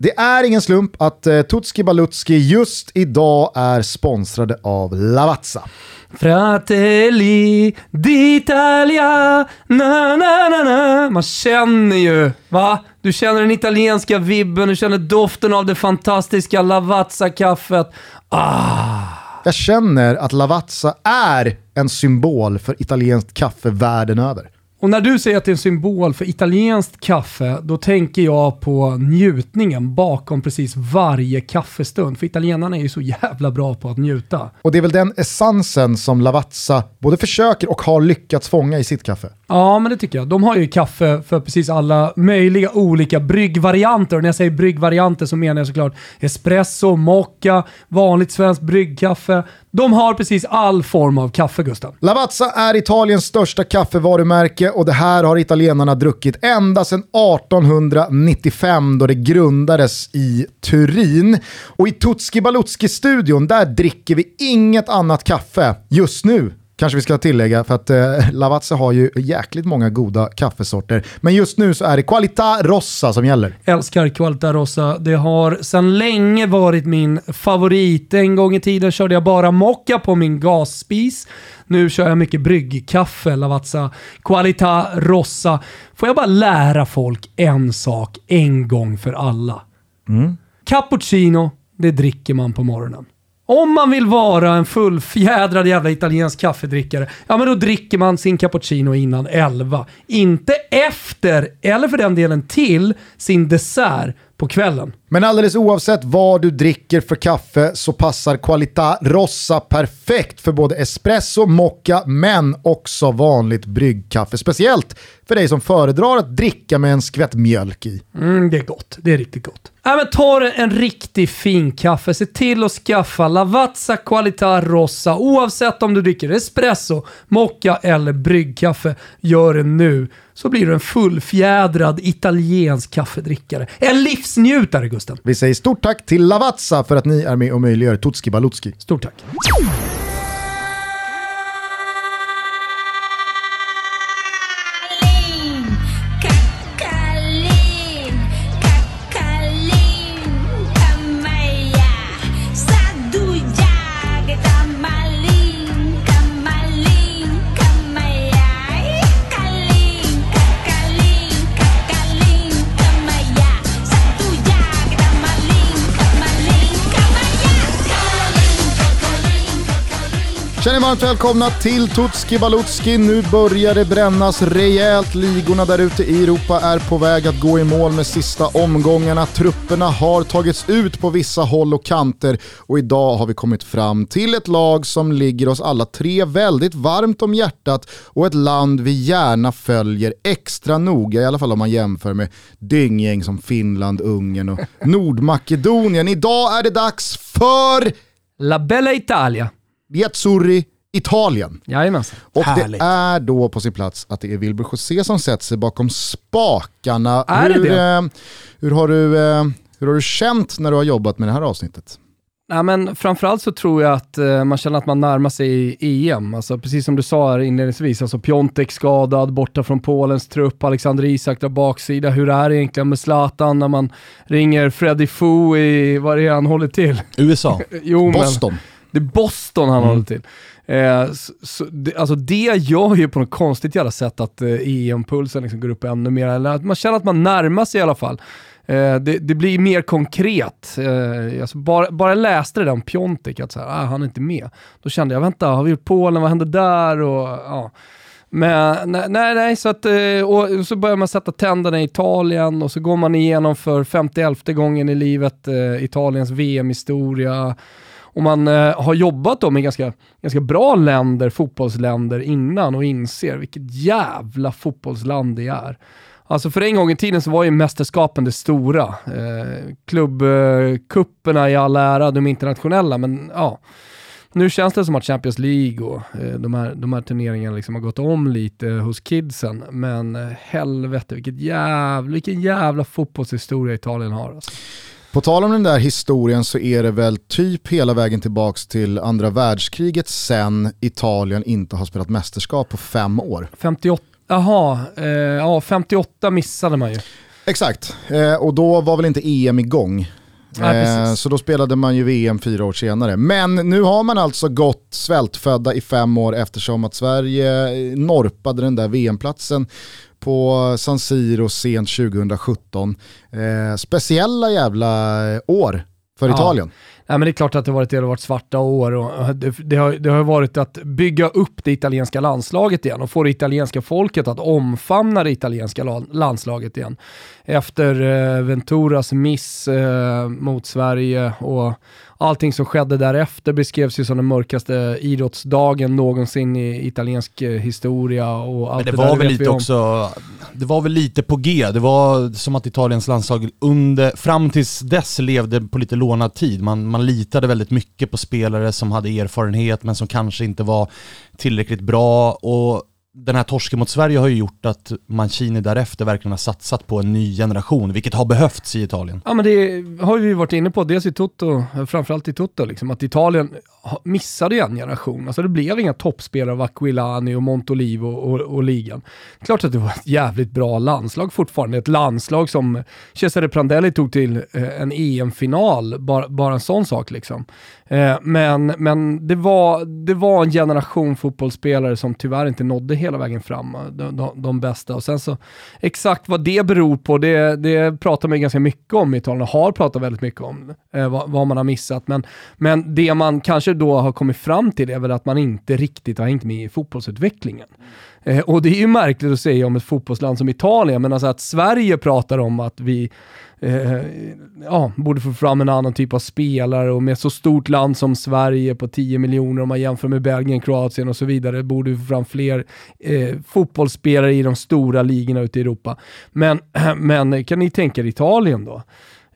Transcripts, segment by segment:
Det är ingen slump att eh, Tutski Balutski just idag är sponsrade av Lavazza. Fratelli d'Italia, na na na na. Man känner ju, va? Du känner den italienska vibben, du känner doften av det fantastiska Lavazza-kaffet. Ah! Jag känner att Lavazza är en symbol för italienskt kaffe världen över. Och när du säger att det är en symbol för italienskt kaffe, då tänker jag på njutningen bakom precis varje kaffestund. För italienarna är ju så jävla bra på att njuta. Och det är väl den essensen som Lavazza både försöker och har lyckats fånga i sitt kaffe. Ja, men det tycker jag. De har ju kaffe för precis alla möjliga olika bryggvarianter. Och när jag säger bryggvarianter så menar jag såklart espresso, mocca, vanligt svenskt bryggkaffe. De har precis all form av kaffe, Gustav. Lavazza är Italiens största kaffevarumärke och det här har italienarna druckit ända sedan 1895 då det grundades i Turin. Och i Tutski Balutski-studion, där dricker vi inget annat kaffe just nu Kanske vi ska tillägga för att eh, Lavazza har ju jäkligt många goda kaffesorter. Men just nu så är det Qualita Rossa som gäller. Älskar Qualita Rossa. Det har sedan länge varit min favorit. En gång i tiden körde jag bara mocka på min gasspis. Nu kör jag mycket bryggkaffe, Lavazza Qualita Rossa. Får jag bara lära folk en sak en gång för alla. Mm. Cappuccino, det dricker man på morgonen. Om man vill vara en fullfjädrad jävla italiensk kaffedrickare, ja men då dricker man sin cappuccino innan 11. Inte efter, eller för den delen till, sin dessert på kvällen. Men alldeles oavsett vad du dricker för kaffe så passar Qualita Rossa perfekt för både espresso, mocca men också vanligt bryggkaffe. Speciellt för dig som föredrar att dricka med en skvätt mjölk i. Mm, det är gott. Det är riktigt gott. Äh, men ta en riktig fin kaffe. Se till att skaffa Lavazza Qualita Rossa oavsett om du dricker espresso, mocca eller bryggkaffe. Gör det nu så blir du en fullfjädrad italiensk kaffedrickare. En livsnjutare Gusten. Vi säger stort tack till Lavazza för att ni är med och möjliggör Tutski Balutski. Stort tack. Varmt välkomna till Tutski Balutski. Nu börjar det brännas rejält. Ligorna där ute i Europa är på väg att gå i mål med sista omgångarna. Trupperna har tagits ut på vissa håll och kanter och idag har vi kommit fram till ett lag som ligger oss alla tre väldigt varmt om hjärtat och ett land vi gärna följer extra noga, i alla fall om man jämför med dynggäng som Finland, Ungern och Nordmakedonien. Idag är det dags för La Bella Italia. Biazzurri, Italien. Jajamensan. Och Härligt. det är då på sin plats att det är Wilbur José som sätter sig bakom spakarna. Är hur, det det? Eh, hur, har du, eh, hur har du känt när du har jobbat med det här avsnittet? Ja, men framförallt så tror jag att eh, man känner att man närmar sig EM. Alltså, precis som du sa här inledningsvis, alltså Piontek skadad, borta från Polens trupp, Alexander Isak där baksida. Hur är det egentligen med Zlatan när man ringer Freddy Foo i, vad är det han håller till? USA. jo, Boston. Men, det är Boston han mm. håller till. Eh, så, det, alltså det gör ju på något konstigt jävla sätt att eh, EM-pulsen liksom går upp ännu mer. Eller att man känner att man närmar sig i alla fall. Eh, det, det, blir mer konkret. Eh, alltså bara, bara jag läste det där om Piontek, att så här, ah, han är inte med. Då kände jag, vänta, har vi gjort Polen, vad hände där? Och, ja. Men nej, nej, så att, eh, och så börjar man sätta tänderna i Italien och så går man igenom för 51 gången i livet eh, Italiens VM-historia och man eh, har jobbat då med ganska, ganska bra länder, fotbollsländer innan och inser vilket jävla fotbollsland det är. Alltså för en gång i tiden så var ju mästerskapen det stora. Eh, Klubbkupperna i all ära, de internationella, men ja. Nu känns det som att Champions League och eh, de, här, de här turneringarna liksom har gått om lite hos kidsen. Men eh, helvete vilket jävla, vilken jävla fotbollshistoria Italien har. Alltså. På tal om den där historien så är det väl typ hela vägen tillbaka till andra världskriget sen Italien inte har spelat mästerskap på fem år. 58, jaha, eh, ja 58 missade man ju. Exakt, eh, och då var väl inte EM igång. Ja, Eh, så då spelade man ju VM fyra år senare. Men nu har man alltså gått svältfödda i fem år eftersom att Sverige norpade den där VM-platsen på San Siro sent 2017. Eh, speciella jävla år för Ja. Italien. Ja, men det är klart att det har varit, det har varit svarta år och eh, det, det, har, det har varit att bygga upp det italienska landslaget igen och få det italienska folket att omfamna det italienska landslaget igen. Efter eh, Venturas miss eh, mot Sverige och allting som skedde därefter beskrevs ju som den mörkaste idrottsdagen någonsin i italiensk eh, historia och allt Men det där var väl lite också, det var väl lite på G. Det var som att Italiens landslag under, fram tills dess levde på lite lånad tid. Man, man litade väldigt mycket på spelare som hade erfarenhet men som kanske inte var tillräckligt bra. Och den här torsken mot Sverige har ju gjort att Mancini därefter verkligen har satsat på en ny generation, vilket har behövts i Italien. Ja men det har vi varit inne på, dels i Toto, framförallt i Toto, liksom, att Italien missade ju en generation. Alltså det blev inga toppspelare av Aquilani och Montolivo och, och, och ligan. Klart att det var ett jävligt bra landslag fortfarande. Ett landslag som Cesare Prandelli tog till eh, en EM-final, bara, bara en sån sak liksom. Eh, men men det, var, det var en generation fotbollsspelare som tyvärr inte nådde hela vägen fram, eh, de, de, de bästa. Och sen så, exakt vad det beror på, det, det pratar man ganska mycket om i Italien, och har pratat väldigt mycket om vad, vad man har missat. Men, men det man kanske då har kommit fram till är väl att man inte riktigt har hängt med i fotbollsutvecklingen. Eh, och det är ju märkligt att säga om ett fotbollsland som Italien, men alltså att Sverige pratar om att vi eh, ja, borde få fram en annan typ av spelare och med så stort land som Sverige på 10 miljoner om man jämför med Belgien, Kroatien och så vidare, borde vi få fram fler eh, fotbollsspelare i de stora ligorna ute i Europa. Men, men kan ni tänka er Italien då?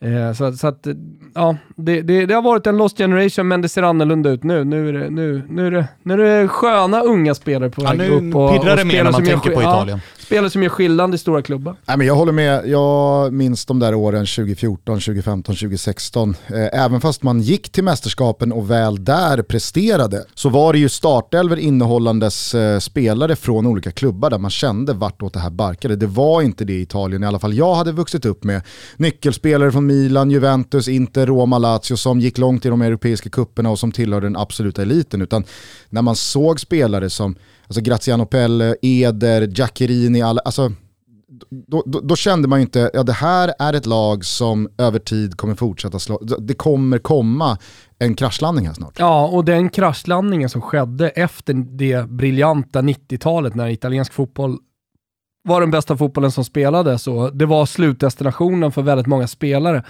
Eh, så, så att, ja, det, det, det har varit en lost generation, men det ser annorlunda ut nu. Nu är det, nu, nu är det, nu är det sköna unga spelare på Ja, väg nu upp. Och, pirrar det mer spelare när man gör tänker på sk- ja, Italien. spelare som gör skillnad i stora klubbar. Nej, men jag håller med, jag minns de där åren 2014, 2015, 2016. Eh, även fast man gick till mästerskapen och väl där presterade så var det ju startelver innehållandes eh, spelare från olika klubbar där man kände vartåt det här barkade. Det var inte det i Italien, i alla fall jag hade vuxit upp med. Nyckelspelare från Milan, Juventus, Inter, Roma, Lazio som gick långt i de europeiska kupperna och som tillhörde den absoluta eliten. Utan när man såg spelare som alltså Graziano Pelle, Eder, Giaccherini, alla, alltså då, då, då kände man ju inte, ja det här är ett lag som över tid kommer fortsätta slå, det kommer komma en kraschlandning här snart. Ja, och den kraschlandningen som skedde efter det briljanta 90-talet när italiensk fotboll var den bästa fotbollen som spelades och det var slutdestinationen för väldigt många spelare.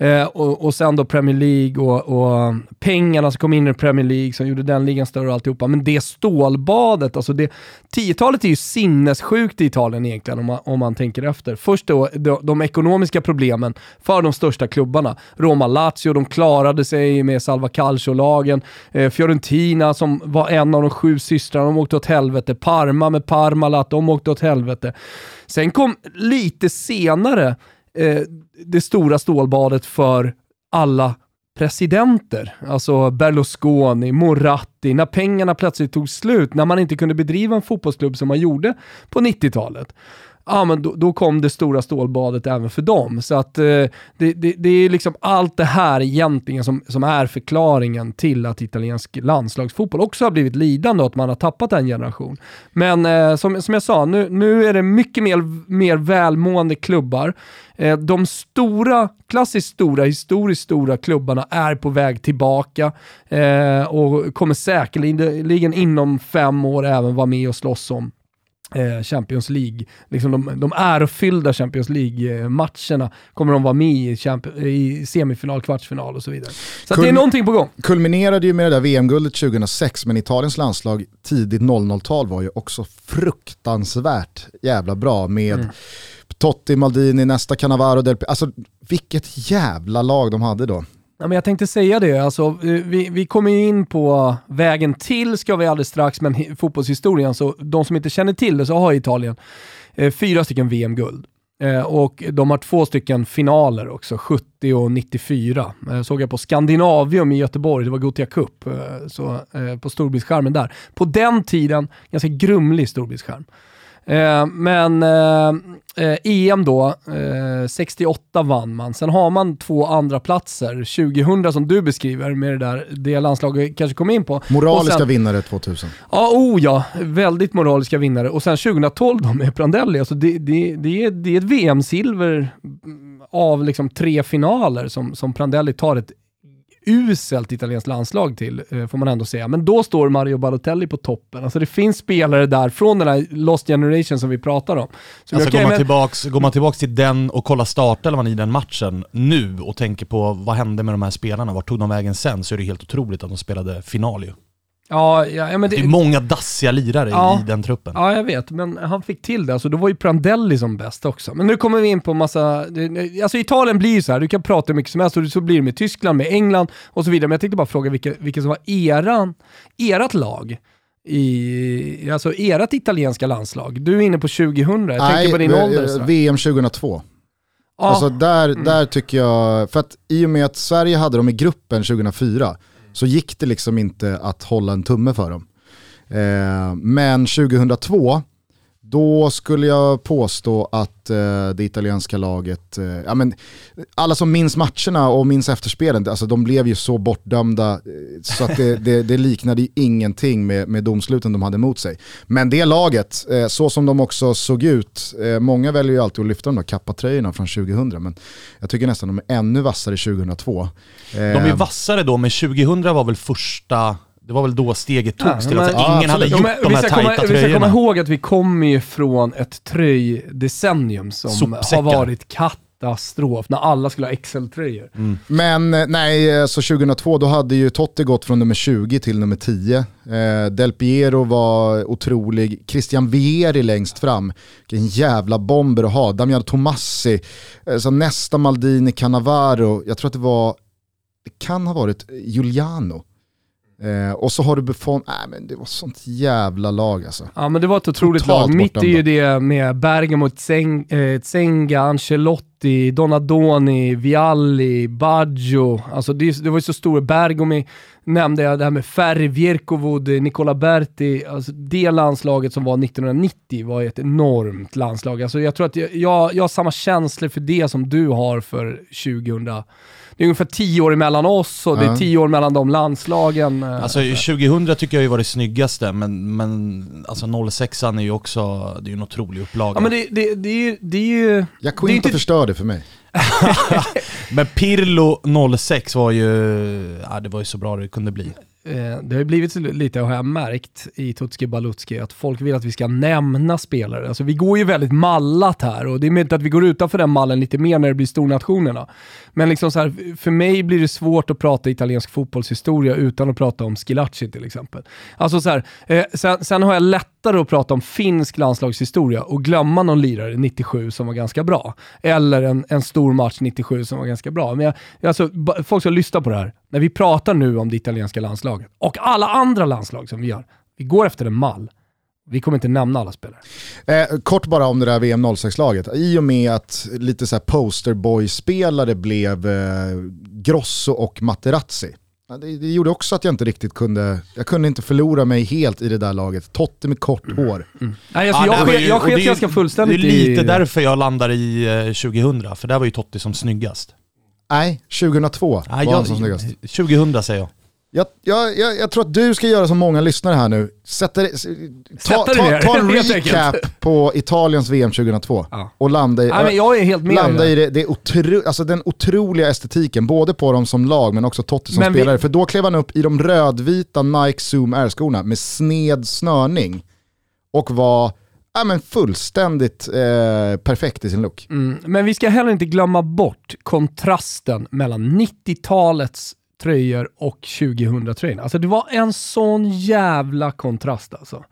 Eh, och, och sen då Premier League och, och pengarna som kom in i Premier League som gjorde den ligan större och alltihopa. Men det stålbadet, alltså det, 10-talet är ju sinnessjukt i Italien egentligen om man, om man tänker efter. Först då de, de ekonomiska problemen för de största klubbarna. Roma, Lazio, de klarade sig med Salva Calcio-lagen. Eh, Fiorentina som var en av de sju systrarna, de åkte åt helvete. Parma med Parmalat, de åkte åt helvete. Sen kom lite senare eh, det stora stålbadet för alla presidenter. Alltså Berlusconi, Moratti, när pengarna plötsligt tog slut, när man inte kunde bedriva en fotbollsklubb som man gjorde på 90-talet. Ja, men då, då kom det stora stålbadet även för dem. Så att eh, det, det, det är liksom allt det här egentligen som, som är förklaringen till att italiensk landslagsfotboll också har blivit lidande och att man har tappat en generation. Men eh, som, som jag sa, nu, nu är det mycket mer, mer välmående klubbar. Eh, de stora, klassiskt stora, historiskt stora klubbarna är på väg tillbaka eh, och kommer säkerligen inom fem år även vara med och slåss om Champions League, liksom de, de ärofyllda Champions League-matcherna kommer de vara med i, i semifinal, kvartsfinal och så vidare. Så Kul- det är någonting på gång. Kulminerade ju med det där VM-guldet 2006, men Italiens landslag tidigt 00-tal var ju också fruktansvärt jävla bra med Mm. Totti, Maldini, nästa Cannavaro, Del P- Alltså vilket jävla lag de hade då. Ja, men jag tänkte säga det, alltså, eh, vi, vi kommer ju in på vägen till, ska vi alldeles strax, men fotbollshistorien, så de som inte känner till det så har Italien eh, fyra stycken VM-guld. Eh, och de har två stycken finaler också, 70 och 94. Eh, såg jag på Skandinavium i Göteborg, det var Gothia Cup, eh, så, eh, på storbildsskärmen där. På den tiden, ganska grumlig storbildsskärm. Eh, men eh, eh, EM då, eh, 68 vann man. Sen har man två andra platser 2000 som du beskriver med det där, det landslaget kanske kom in på. Moraliska sen, vinnare 2000. Ja, oh ja. Väldigt moraliska vinnare. Och sen 2012 då med Prandelli, alltså det, det, det, är, det är ett VM-silver av liksom tre finaler som, som Prandelli tar ett uselt italienskt landslag till, eh, får man ändå säga. Men då står Mario Balotelli på toppen. Alltså det finns spelare där från den här Lost Generation som vi pratar om. Så alltså går, man tillbaks, går man tillbaks till den och kollar startelvan i den matchen nu och tänker på vad hände med de här spelarna, vart tog de vägen sen, så är det helt otroligt att de spelade final ju. Ja, ja, men det, det är många dassiga lirare ja, i den truppen. Ja, jag vet, men han fick till det. Alltså, då var ju Prandelli som bäst också. Men nu kommer vi in på massa... Alltså Italien blir ju så här, du kan prata hur mycket som helst och så blir det med Tyskland, med England och så vidare. Men jag tänkte bara fråga vilka, vilka som var eran, erat lag i, alltså ert italienska landslag. Du är inne på 2000, jag Nej, tänker på din ålder. VM 2002. Ja. Alltså där, mm. där tycker jag, för att i och med att Sverige hade dem i gruppen 2004, så gick det liksom inte att hålla en tumme för dem. Eh, men 2002, då skulle jag påstå att eh, det italienska laget, eh, ja, men, alla som minns matcherna och minns efterspelen, alltså, de blev ju så bortdömda eh, så att det, det, det liknade ingenting med, med domsluten de hade mot sig. Men det laget, eh, så som de också såg ut, eh, många väljer ju alltid att lyfta de där kappatröjorna från 2000, men jag tycker nästan de är ännu vassare 2002. de är vassare då, men 2000 var väl första det var väl då steget togs till att ja, ingen hade gjort ja, de här tajta komma, tröjorna. Vi ska komma ihåg att vi kommer ju från ett tröjdecennium som Sopsäckar. har varit katastrof, när alla skulle ha XL-tröjor. Mm. Men eh, nej, så 2002 då hade ju Totti gått från nummer 20 till nummer 10. Eh, Del Piero var otrolig, Christian Vieri längst fram, vilken jävla bomber att ha. Damiano Tomassi, eh, så nästa Maldini Cannavaro, jag tror att det var, det kan ha varit Giuliano Eh, och så har du Buffon, nej men det var sånt jävla lag alltså. Ja men det var ett otroligt Totalt lag. Mitt är ju det med Bergamo, Tsenga, eh, Ancelotti, Donadoni, Vialli, Baggio. Alltså det, det var ju så stora. Bergomi nämnde jag, det här med Ferri, Vierkovod, Nicola Berti. Alltså det landslaget som var 1990 var ett enormt landslag. Alltså jag tror att jag, jag, jag har samma känslor för det som du har för 2000 det är ungefär tio år mellan oss och det är tio år mellan de landslagen. Eh, alltså 2000 tycker jag ju var det snyggaste, men, men alltså 06 är ju också, det är ju en otrolig upplaga. Ja men det, det, det, är ju... Det är ju jag kunde inte förstör det för mig. men Pirlo 06 var ju, ja, det var ju så bra det kunde bli. Eh, det har ju blivit lite, har jag märkt, i Tutski Balutski, att folk vill att vi ska nämna spelare. Alltså vi går ju väldigt mallat här och det är möjligt att vi går utanför den mallen lite mer när det blir stornationerna. Men liksom så här, för mig blir det svårt att prata italiensk fotbollshistoria utan att prata om Schillaci till exempel. Alltså så här, eh, sen, sen, har jag lättare att prata om finsk landslagshistoria och glömma någon lirare 97 som var ganska bra. Eller en, en stor match 97 som var ganska bra. Men jag, alltså, folk ska lyssna på det här. När vi pratar nu om det italienska landslaget och alla andra landslag som vi gör, vi går efter en mall. Vi kommer inte nämna alla spelare. Eh, kort bara om det där VM 06-laget. I och med att lite så posterboy-spelare blev eh, Grosso och Materazzi. Det, det, gjorde också att jag inte riktigt kunde, jag kunde inte förlora mig helt i det där laget. Totte med kort mm. hår. Mm. Nej, alltså, ja, jag, sket, jag sket ganska fullständigt Det är lite i... därför jag landar i eh, 2000, för där var ju Totti som snyggast. Nej, 2002 Nej, var jag, han som snyggast. 2000 säger jag. Jag, jag, jag, jag, tror att du ska göra som många lyssnare här nu. Sätter, ta, ta, ta en recap på Italiens VM 2002 ja. och landa i, ja, landa i det, det otro, alltså den otroliga estetiken, både på dem som lag men också Totti som men spelare. Vi... För då klev han upp i de rödvita Nike Zoom Air-skorna med sned snörning och var ja, men fullständigt eh, perfekt i sin look. Mm, men vi ska heller inte glömma bort kontrasten mellan 90-talets tröjor och 2000-tröjorna. Alltså det var en sån jävla kontrast alltså.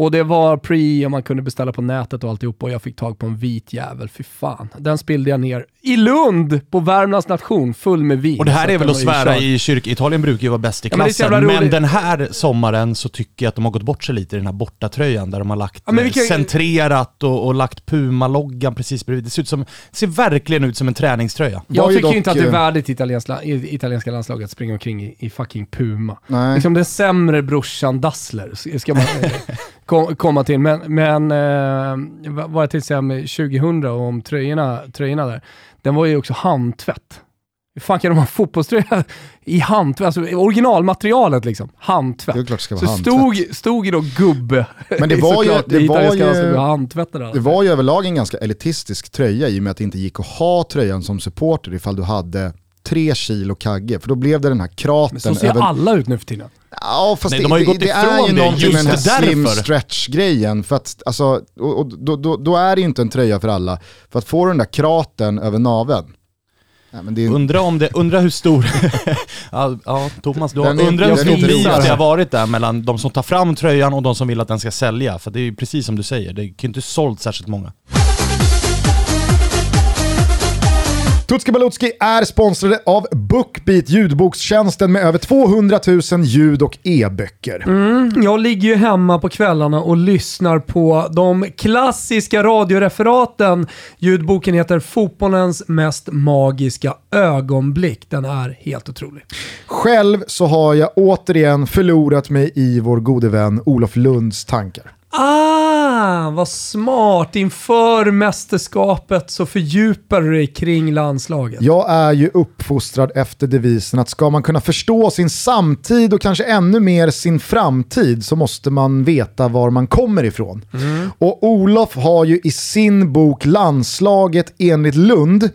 Och det var pre och man kunde beställa på nätet och alltihop och jag fick tag på en vit jävel. Fy fan. Den spillde jag ner i Lund på Värmlands nation full med vin. Och det här är väl att svära i kyrkan. Italien brukar ju vara bäst i klassen. Ja, men, men, den här sommaren så tycker jag att de har gått bort sig lite i den här bortatröjan där de har lagt ja, vilka... centrerat och, och lagt Puma-loggan precis bredvid. Det ser, ut som, ser verkligen ut som en träningströja. Jag tycker dock... inte att det är värdigt italienska, italienska landslaget att springa omkring i, i fucking Puma. Nej. Liksom den sämre brorsan Dassler ska man kom, komma till. Men, men eh, vad jag tänkte säga med 2000 och om tröjorna, tröjorna där, den var ju också handtvätt. Hur fan kan de ha fotbollströja i handtvätt? Alltså originalmaterialet liksom. Handtvätt. Det är klart det ska Så vara handtvätt. stod, stod ju då gubbe. Men det var ju- det var ju- handtvättade Det var ju överlag en ganska elitistisk tröja i och med att det inte gick att ha tröjan som supporter ifall du hade tre kilo kagge. För då blev det den här kraten Men så ser över... alla ut nu för tiden. Ja, fast Nej, de har ju det, gått det är ifrån ju det någonting med den här just slim stretch-grejen. För att, alltså, och, och, då, då, då är det ju inte en tröja för alla. För att få den där kraten över naveln. Nej, är, Undra om det, undra hur stor, ja, ja Thomas, du har, är- undra hur är stor beef det har varit där mellan de som tar fram tröjan och de som vill att den ska sälja. För det är ju precis som du säger, det kan ju inte sålt särskilt många. Tutski Balutski är sponsrade av Bookbeat, ljudbokstjänsten med över 200 000 ljud och e-böcker. Mm, jag ligger ju hemma på kvällarna och lyssnar på de klassiska radioreferaten. Ljudboken heter Fotbollens mest magiska ögonblick. Den är helt otrolig. Själv så har jag återigen förlorat mig i vår gode vän Olof Lunds tankar. Ah, vad smart. Inför mästerskapet så fördjupar du dig kring landslaget. Jag är ju uppfostrad efter devisen att ska man kunna förstå sin samtid och kanske ännu mer sin framtid så måste man veta var man kommer ifrån. Och Olof har ju i sin bok Landslaget enligt Lund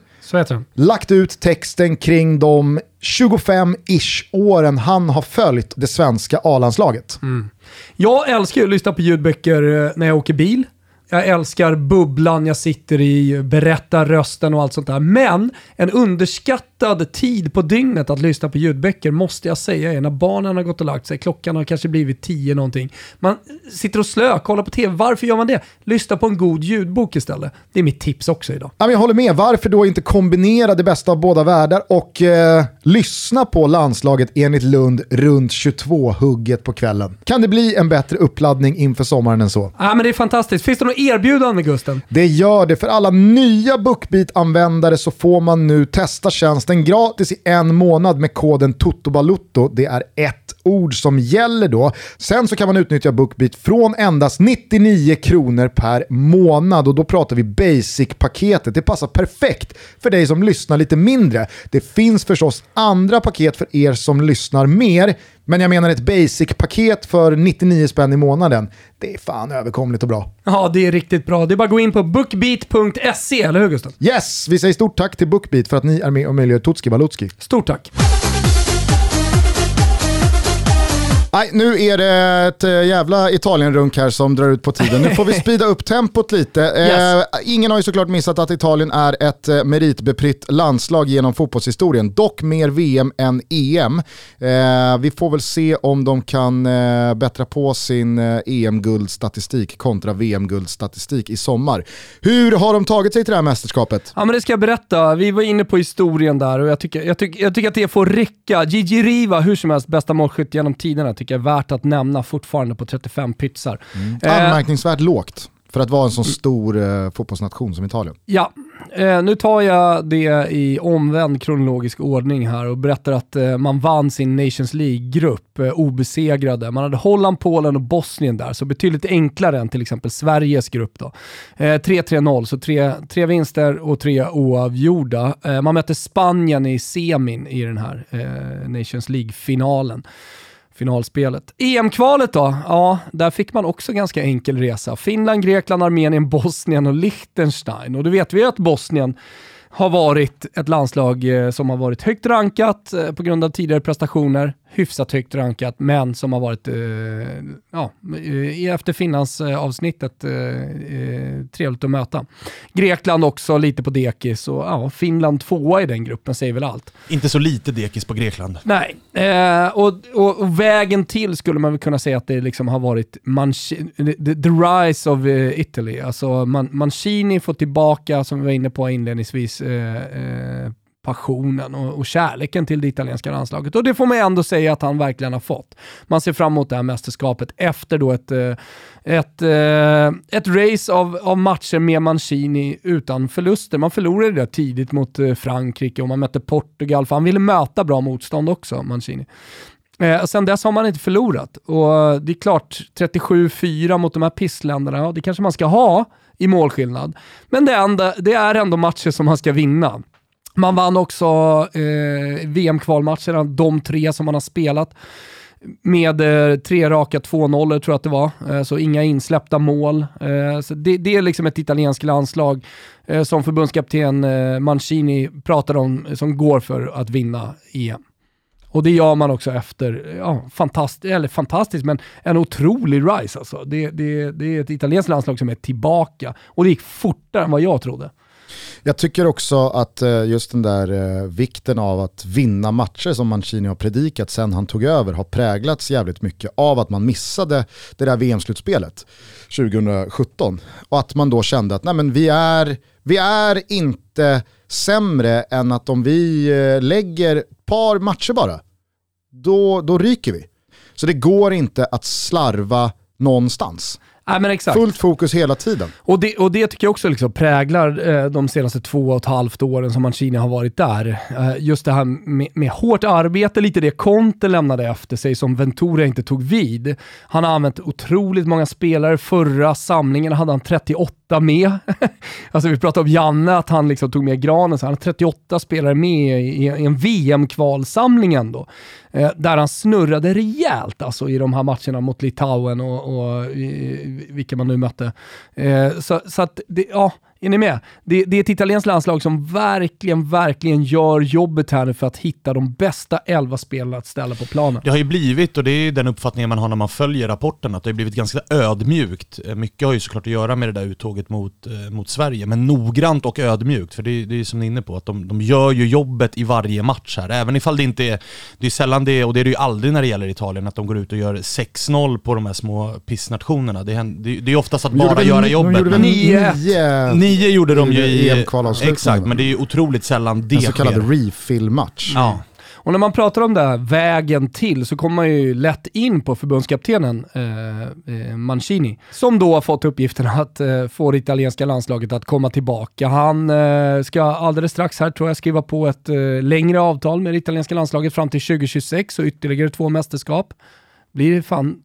lagt ut texten kring de 25-ish åren han har följt det svenska A-landslaget. Jag älskar ju att lyssna på ljudböcker eh, när jag åker bil. Jag älskar bubblan jag sitter i, berättarrösten och allt sånt där. Men en underskattad tid på dygnet att lyssna på ljudböcker måste jag säga är när barnen har gått och lagt sig. Klockan har kanske blivit tio någonting. Man sitter och slö, kollar på tv. Varför gör man det? Lyssna på en god ljudbok istället. Det är mitt tips också idag. Jag håller med, varför då inte kombinera det bästa av båda världar och eh, lyssna på landslaget enligt Lund runt 22-hugget på kvällen? Kan det bli en bättre uppladdning inför sommaren än så? Ja, men det är fantastiskt. Finns det något erbjudande Gusten? Det gör det. För alla nya BookBeat-användare så får man nu testa tjänsten gratis i en månad med koden TOTOBALUTTO. Det är ett ord som gäller då. Sen så kan man utnyttja BookBeat från endast 99 kronor per månad och då pratar vi basic-paketet. Det passar perfekt för dig som lyssnar lite mindre. Det finns förstås andra paket för er som lyssnar mer, men jag menar ett basic-paket för 99 spänn i månaden. Det är fan överkomligt och bra. Ja, det är riktigt bra. Det är bara att gå in på bookbeat.se, eller hur Gusten? Yes, vi säger stort tack till Bookbeat för att ni är med och möjliggör Tutski Balutski. Stort tack. Nej, nu är det ett äh, jävla Italien-runk här som drar ut på tiden. Nu får vi speeda upp tempot lite. Yes. Eh, ingen har ju såklart missat att Italien är ett eh, meritbeprytt landslag genom fotbollshistorien. Dock mer VM än EM. Eh, vi får väl se om de kan eh, bättra på sin eh, EM-guldstatistik kontra VM-guldstatistik i sommar. Hur har de tagit sig till det här mästerskapet? Ja men det ska jag berätta. Vi var inne på historien där och jag tycker, jag tycker, jag tycker att det får räcka. Gigi Riva, hur som helst, bästa målskytt genom tiderna, tycker är värt att nämna fortfarande på 35 pytsar. Eh, Anmärkningsvärt lågt för att vara en sån stor eh, fotbollsnation som Italien. Ja, eh, nu tar jag det i omvänd kronologisk ordning här och berättar att eh, man vann sin Nations League-grupp eh, obesegrade. Man hade Holland, Polen och Bosnien där, så betydligt enklare än till exempel Sveriges grupp. då. Eh, 3-3-0, så tre, tre vinster och tre oavgjorda. Eh, man mötte Spanien i semin i den här eh, Nations League-finalen finalspelet. EM-kvalet då? Ja, där fick man också ganska enkel resa. Finland, Grekland, Armenien, Bosnien och Liechtenstein. Och då vet vi att Bosnien har varit ett landslag eh, som har varit högt rankat eh, på grund av tidigare prestationer, hyfsat högt rankat, men som har varit, eh, ja, eh, efter Finlands avsnittet eh, eh, trevligt att möta. Grekland också lite på dekis och ja, Finland tvåa i den gruppen säger väl allt. Inte så lite dekis på Grekland. Nej, eh, och, och, och vägen till skulle man väl kunna säga att det liksom har varit Manci- the, the rise of eh, Italy. Alltså Man, Mancini får tillbaka, som vi var inne på inledningsvis, eh, passionen och, och kärleken till det italienska landslaget. Och det får man ändå säga att han verkligen har fått. Man ser fram emot det här mästerskapet efter då ett, eh, ett, eh, ett race av, av matcher med Mancini utan förluster. Man förlorade det tidigt mot eh, Frankrike och man mötte Portugal, för han ville möta bra motstånd också, Mancini. Eh, sen dess har man inte förlorat. Och det är klart, 37-4 mot de här pissländerna, ja, det kanske man ska ha i målskillnad. Men det är, ändå, det är ändå matcher som man ska vinna. Man vann också eh, VM-kvalmatcherna, de tre som man har spelat med eh, tre raka 2-0 tror jag att det var, eh, så inga insläppta mål. Eh, så det, det, är liksom ett italienskt landslag eh, som förbundskapten eh, Mancini pratar om som går för att vinna EM. Och det gör man också efter, ja, fantastiskt, eller fantastiskt, men en otrolig rise alltså. Det, det, det är ett italienskt landslag som är tillbaka och det gick fortare än vad jag trodde. Jag tycker också att eh, just den där eh, vikten av att vinna matcher som Mancini har predikat sen han tog över har präglats jävligt mycket av att man missade det där VM-slutspelet 2017. Och att man då kände att nej men vi, är, vi är inte sämre än att om vi eh, lägger ett par matcher bara, då, då ryker vi. Så det går inte att slarva någonstans. Nej, men exakt. Fullt fokus hela tiden. Och det, och det tycker jag också liksom präglar eh, de senaste två och ett halvt åren som Mancini har varit där. Eh, just det här med, med hårt arbete, lite det Conte lämnade efter sig som Ventura inte tog vid. Han har använt otroligt många spelare. Förra samlingen hade han 38 med. alltså vi pratade om Janne, att han liksom tog med granen, så han har 38 spelare med i, i en VM-kvalsamling ändå. Eh, där han snurrade rejält alltså, i de här matcherna mot Litauen och, och i, vilka man nu mötte. Eh, så, så att, det, ja, är ni med? Det, det, är ett italienskt landslag som verkligen, verkligen gör jobbet här nu för att hitta de bästa elva spelarna att ställa på planen. Det har ju blivit, och det är den uppfattningen man har när man följer rapporten, att det har blivit ganska ödmjukt. Eh, mycket har ju såklart att göra med det där uttåget mot, eh, mot Sverige, men noggrant och ödmjukt. För det, det är som ni är inne på, att de, de gör ju jobbet i varje match här. Även ifall det inte är, det är sällan det, och det är det ju aldrig när det gäller Italien, att de går ut och gör 6-0 på de här små pissnationerna. Det, det, det är oftast att bara göra jobbet. De gjorde väl 9 Nio gjorde de ju i... EM-kvalavslutningen. Exakt, men det är ju otroligt sällan det En så kallad sker. refill-match. Ja. Och när man pratar om det här, vägen till, så kommer man ju lätt in på förbundskaptenen eh, eh, Mancini, som då har fått uppgiften att eh, få det italienska landslaget att komma tillbaka. Han eh, ska alldeles strax här, tror jag, skriva på ett eh, längre avtal med det italienska landslaget fram till 2026 och ytterligare två mästerskap. Blir det fan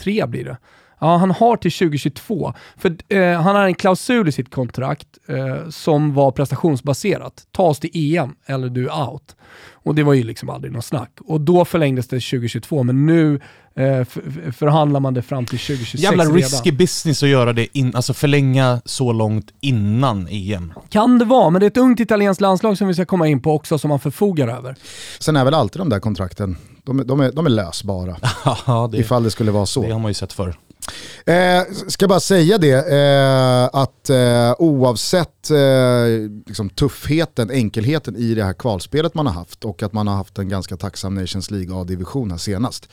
tre blir det. Ja, han har till 2022. För eh, han har en klausul i sitt kontrakt eh, som var prestationsbaserat. Ta oss till EM eller du är out. Och det var ju liksom aldrig något snack. Och då förlängdes det 2022, men nu eh, förhandlar man det fram till 2026 Jävla redan. risky business att göra det, in, alltså förlänga så långt innan EM. Kan det vara, men det är ett ungt italienskt landslag som vi ska komma in på också, som man förfogar över. Sen är väl alltid de där kontrakten, de, de, är, de är lösbara. ja, det, ifall det skulle vara så. Det har man ju sett förr. Eh, ska bara säga det, eh, att eh, oavsett eh, liksom tuffheten, enkelheten i det här kvalspelet man har haft och att man har haft en ganska tacksam Nations League A-division här senast.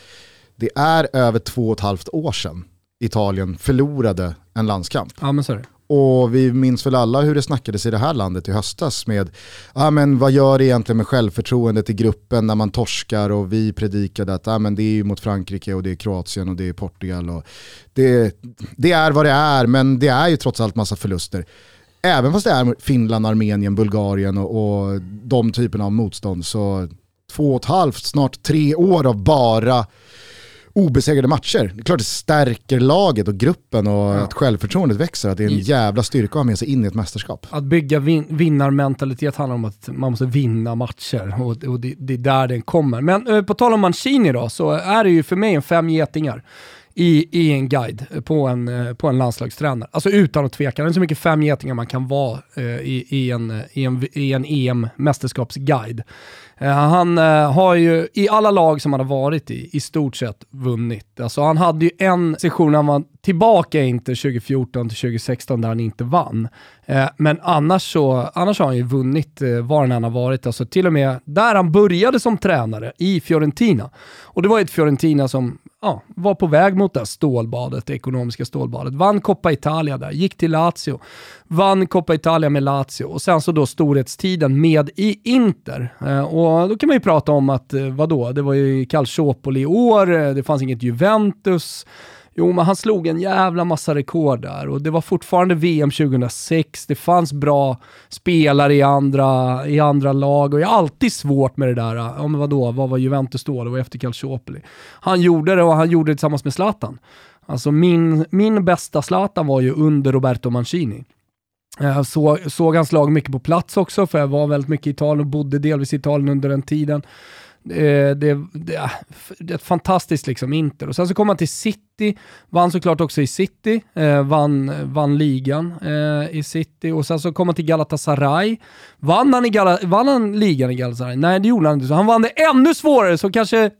Det är över två och ett halvt år sedan Italien förlorade en landskamp. Ja, men sorry. Och vi minns väl alla hur det snackades i det här landet i höstas med, ah, men vad gör det egentligen med självförtroendet i gruppen när man torskar och vi predikade att ah, men det är ju mot Frankrike och det är Kroatien och det är Portugal. Och det, det är vad det är, men det är ju trots allt massa förluster. Även fast det är Finland, Armenien, Bulgarien och, och de typerna av motstånd så två och ett halvt, snart tre år av bara obesegrade matcher. Det är klart det stärker laget och gruppen och ja. att självförtroendet växer. Att det är en jävla styrka att ha med sig in i ett mästerskap. Att bygga vin vinnarmentalitet handlar om att man måste vinna matcher och, och det, det, är där den kommer. Men eh, på tal om Mancini då, så är det ju för mig en fem getingar i, i en guide på en, eh, på en landslagstränare. Alltså utan att tveka. Det är så mycket fem getingar man kan vara eh, i, i, en, i, en, i en EM-mästerskapsguide. Eh, han eh, har ju i alla lag som han har varit i, i stort sett vunnit. Alltså han hade ju en session när han var tillbaka inte 2014 till 2016 där han inte vann. Eh, men annars så annars har han ju vunnit var han än har varit. Alltså till och med där han började som tränare, i Fiorentina. Och det var ett Fiorentina som ja, var på väg mot det här stålbadet, det ekonomiska stålbadet. Vann Coppa Italia där, gick till Lazio, vann Coppa Italia med Lazio och sen så då storhetstiden med i Inter. Eh, och då kan man ju prata om att, eh, vadå, det var ju Calciopoli i år, eh, det fanns inget Juventus. Jo, men han slog en jävla massa rekord där och det var fortfarande VM 2006. Det fanns bra spelare i andra, i andra lag och jag har alltid svårt med det där. Eh, ja, men vadå, vad var Juventus då? Det var efter Calciopoli. Han gjorde det och han gjorde det tillsammans med Zlatan. Alltså min, min bästa Zlatan var ju under Roberto Mancini. Jag så, såg hans lag mycket på plats också, för jag var väldigt mycket i Italien och bodde delvis i Italien under den tiden. Eh, det, det, ah, det, är ett fantastiskt liksom Inter. Och sen så kom han till City, vann såklart också i City, eh, vann, vann ligan eh, i City och sen så kom han till Galatasaray. Vann han, i Gala, vann han ligan i Galatasaray? Nej, det gjorde han inte. Så han vann det ännu svårare, så kanske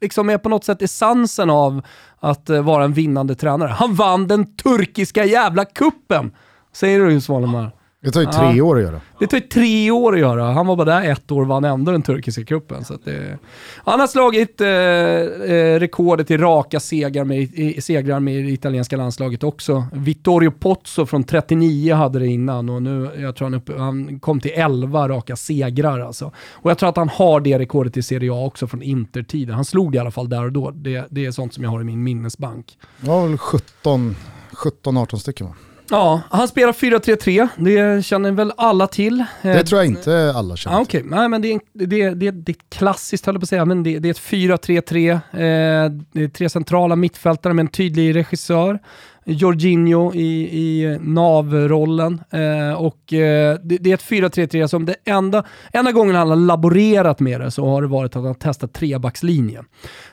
liksom är på något sätt essensen av att eh, vara en vinnande tränare. Han vann den turkiska jävla kuppen Säger du Svanemar? Det tar ju tre ja. år att göra. Det tar ju tre år att göra. Han var bara där ett år och vann ändå den turkiska cupen. det... Han har slagit eh, eh, rekordet i raka segrar med, i, segrar med det italienska landslaget också. Vittorio Pozzo från 39 hade det innan och nu, jag tror han, upp, han kom till 11 raka segrar alltså. Och jag tror att han har det rekordet i Serie A också från Intertiden. Han slog det i alla fall där och då. Det, det är sånt som jag har i min minnesbank. Ja, väl 17-18 stycken va? Ja, han spelar 4-3-3. Det känner väl alla till. Det tror jag inte alla känner ah, okay. Nej, men det är, det, det, det är klassiskt, höll jag på att säga, men det, det är ett 4-3-3. Eh, tre centrala mittfältare med en tydlig regissör. Jorginho i, i navrollen. Eh, och eh, det, det, är ett 4-3-3 som det enda, enda gången han har laborerat med det så har det varit att han testat trebackslinjen.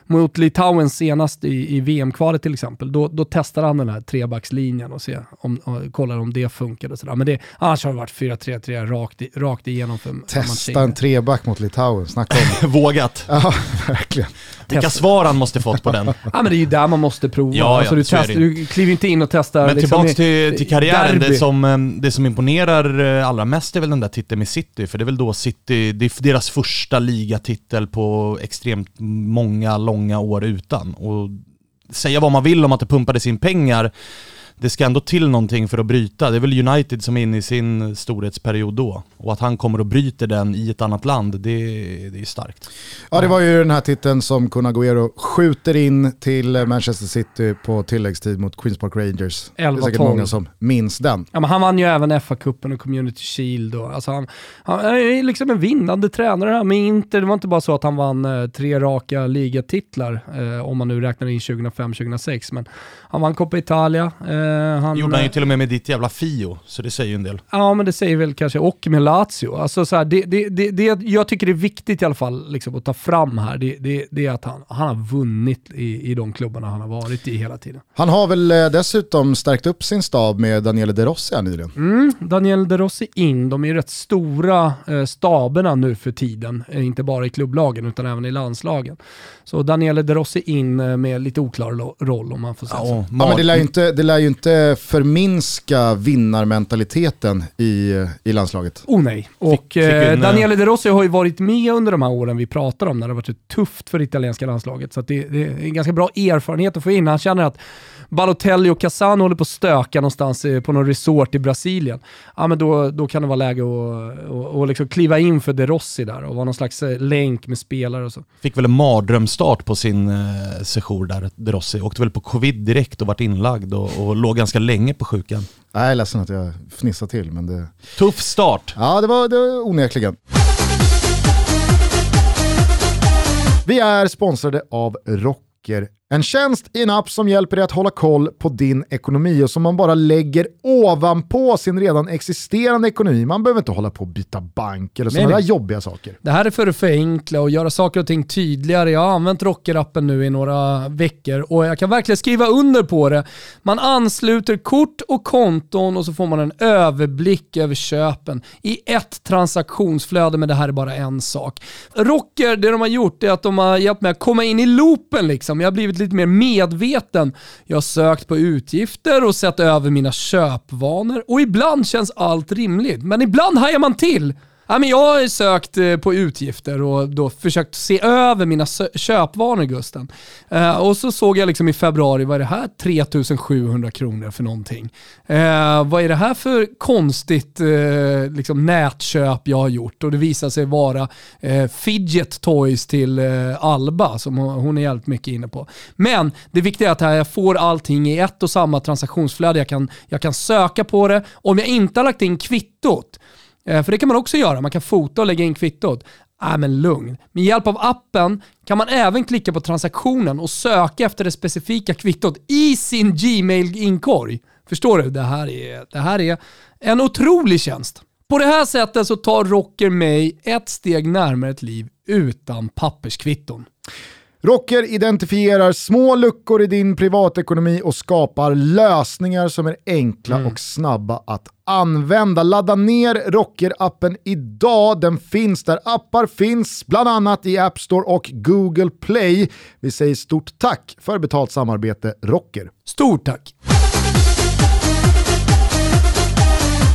Mot Litauen senast i, i VM-kvalet till exempel, då, då testade han den här trebackslinjen och, se om, och kollade om det funkade. Och sådär. Men det, annars har det varit 4-3-3 rakt, rakt igenom för Testa en treback mot Litauen, snacka om Vågat. Ja, verkligen. Vilka svar han måste fått på den. ja men det är ju där man måste prova. Ja, alltså, du, test, du kliver inte in och testar... Men liksom tillbaks till, till karriären, det som, eh, det som imponerar eh, allra mest är väl den där titeln med City, för det är väl då City, det är deras första ligatitel på extremt många, långa år utan. Och säga vad man vill om att det pumpades in pengar, det ska ändå till någonting för att bryta. Det är väl United som är inne i sin storhetsperiod då. Och att han kommer och bryter den i ett annat land, det, det är starkt. Ja, det var ju den här titeln som Kun Agüero skjuter in till Manchester City på tilläggstid mot Queens Park Rangers. 11 det är säkert många som minns den. Ja, men han vann ju även FA-cupen och Community Shield. Och, alltså han, han är liksom en vinnande tränare här med Inter. Det var inte bara så att han vann eh, tre raka ligatitlar, eh, om man nu räknar in 2005-2006, men han vann Coppa Italia. Eh, han, gjorde han ju till och med med ditt jävla Fio, så det säger ju en del. Ja, men det säger väl kanske, och med Lazio. Alltså, så här, det, det, det, det, jag tycker det är viktigt i alla fall liksom, att ta fram här, det, det, det är att han, han har vunnit i, i de klubbarna han har varit i hela tiden. Han har väl eh, dessutom stärkt upp sin stab med Daniele De Rossi här nyligen? Mm, Daniele De Rossi in, de är ju rätt stora eh, staberna nu för tiden, eh, inte bara i klubblagen utan även i landslagen. Så Daniele De Rossi in eh, med lite oklar roll om man får säga ja, så. Ja, men det lär, ju inte, det lär ju inte förminska vinnarmentaliteten i, i landslaget. Oh nej. Och fick, fick eh, Daniele De Rossi har ju varit med under de här åren vi pratar om när det har varit så tufft för det italienska landslaget. Så det, det, är en ganska bra erfarenhet att få in. Han känner att Balotelli och Casano håller på att stöka någonstans på någon resort i Brasilien. Ja, men då, då kan det vara läge att och, och liksom kliva in för De Rossi där och vara någon slags eh, länk med spelare och så. Fick väl en mardrömsstart på sin eh, session där, De Rossi. Åkte väl på covid direkt och vart inlagd och, och låg ganska länge på sjukan. Nej, jag är ledsen att jag fnissar till men det... Tuff start! Ja, det var, det var onekligen. Vi är sponsrade av Rocker en tjänst i en app som hjälper dig att hålla koll på din ekonomi och som man bara lägger ovanpå sin redan existerande ekonomi. Man behöver inte hålla på och byta bank eller sådana där jobbiga saker. Det här är för att förenkla och göra saker och ting tydligare. Jag har använt Rocker-appen nu i några veckor och jag kan verkligen skriva under på det. Man ansluter kort och konton och så får man en överblick över köpen i ett transaktionsflöde, men det här är bara en sak. Rocker, det de har gjort är att de har hjälpt mig att komma in i loopen liksom. Jag har blivit lite mer medveten. Jag har sökt på utgifter och sett över mina köpvanor och ibland känns allt rimligt. Men ibland hajar man till. Ja, men jag har sökt eh, på utgifter och då försökt se över mina köpvanor Gusten. Eh, och så såg jag liksom i februari, vad är det här 3700 kronor för någonting? Eh, vad är det här för konstigt eh, liksom nätköp jag har gjort? Och det visar sig vara eh, fidget toys till eh, Alba som hon är jävligt mycket inne på. Men det viktiga är att här jag får allting i ett och samma transaktionsflöde. Jag kan, jag kan söka på det. Om jag inte har lagt in kvittot, Eh, för det kan man också göra, man kan fota och lägga in kvittot. Nej men lugn. Med hjälp av appen kan man även klicka på transaktionen och söka efter det specifika kvittot i sin Gmail-inkorg. Förstår du? Det här, är, det här är en otrolig tjänst. På det här sättet så tar Rocker mig ett steg närmare ett liv utan papperskvitton. Rocker identifierar små luckor i din privatekonomi och skapar lösningar som är enkla och snabba att använda. Ladda ner Rocker-appen idag. Den finns där appar finns, bland annat i App Store och Google Play. Vi säger stort tack för betalt samarbete Rocker. Stort tack!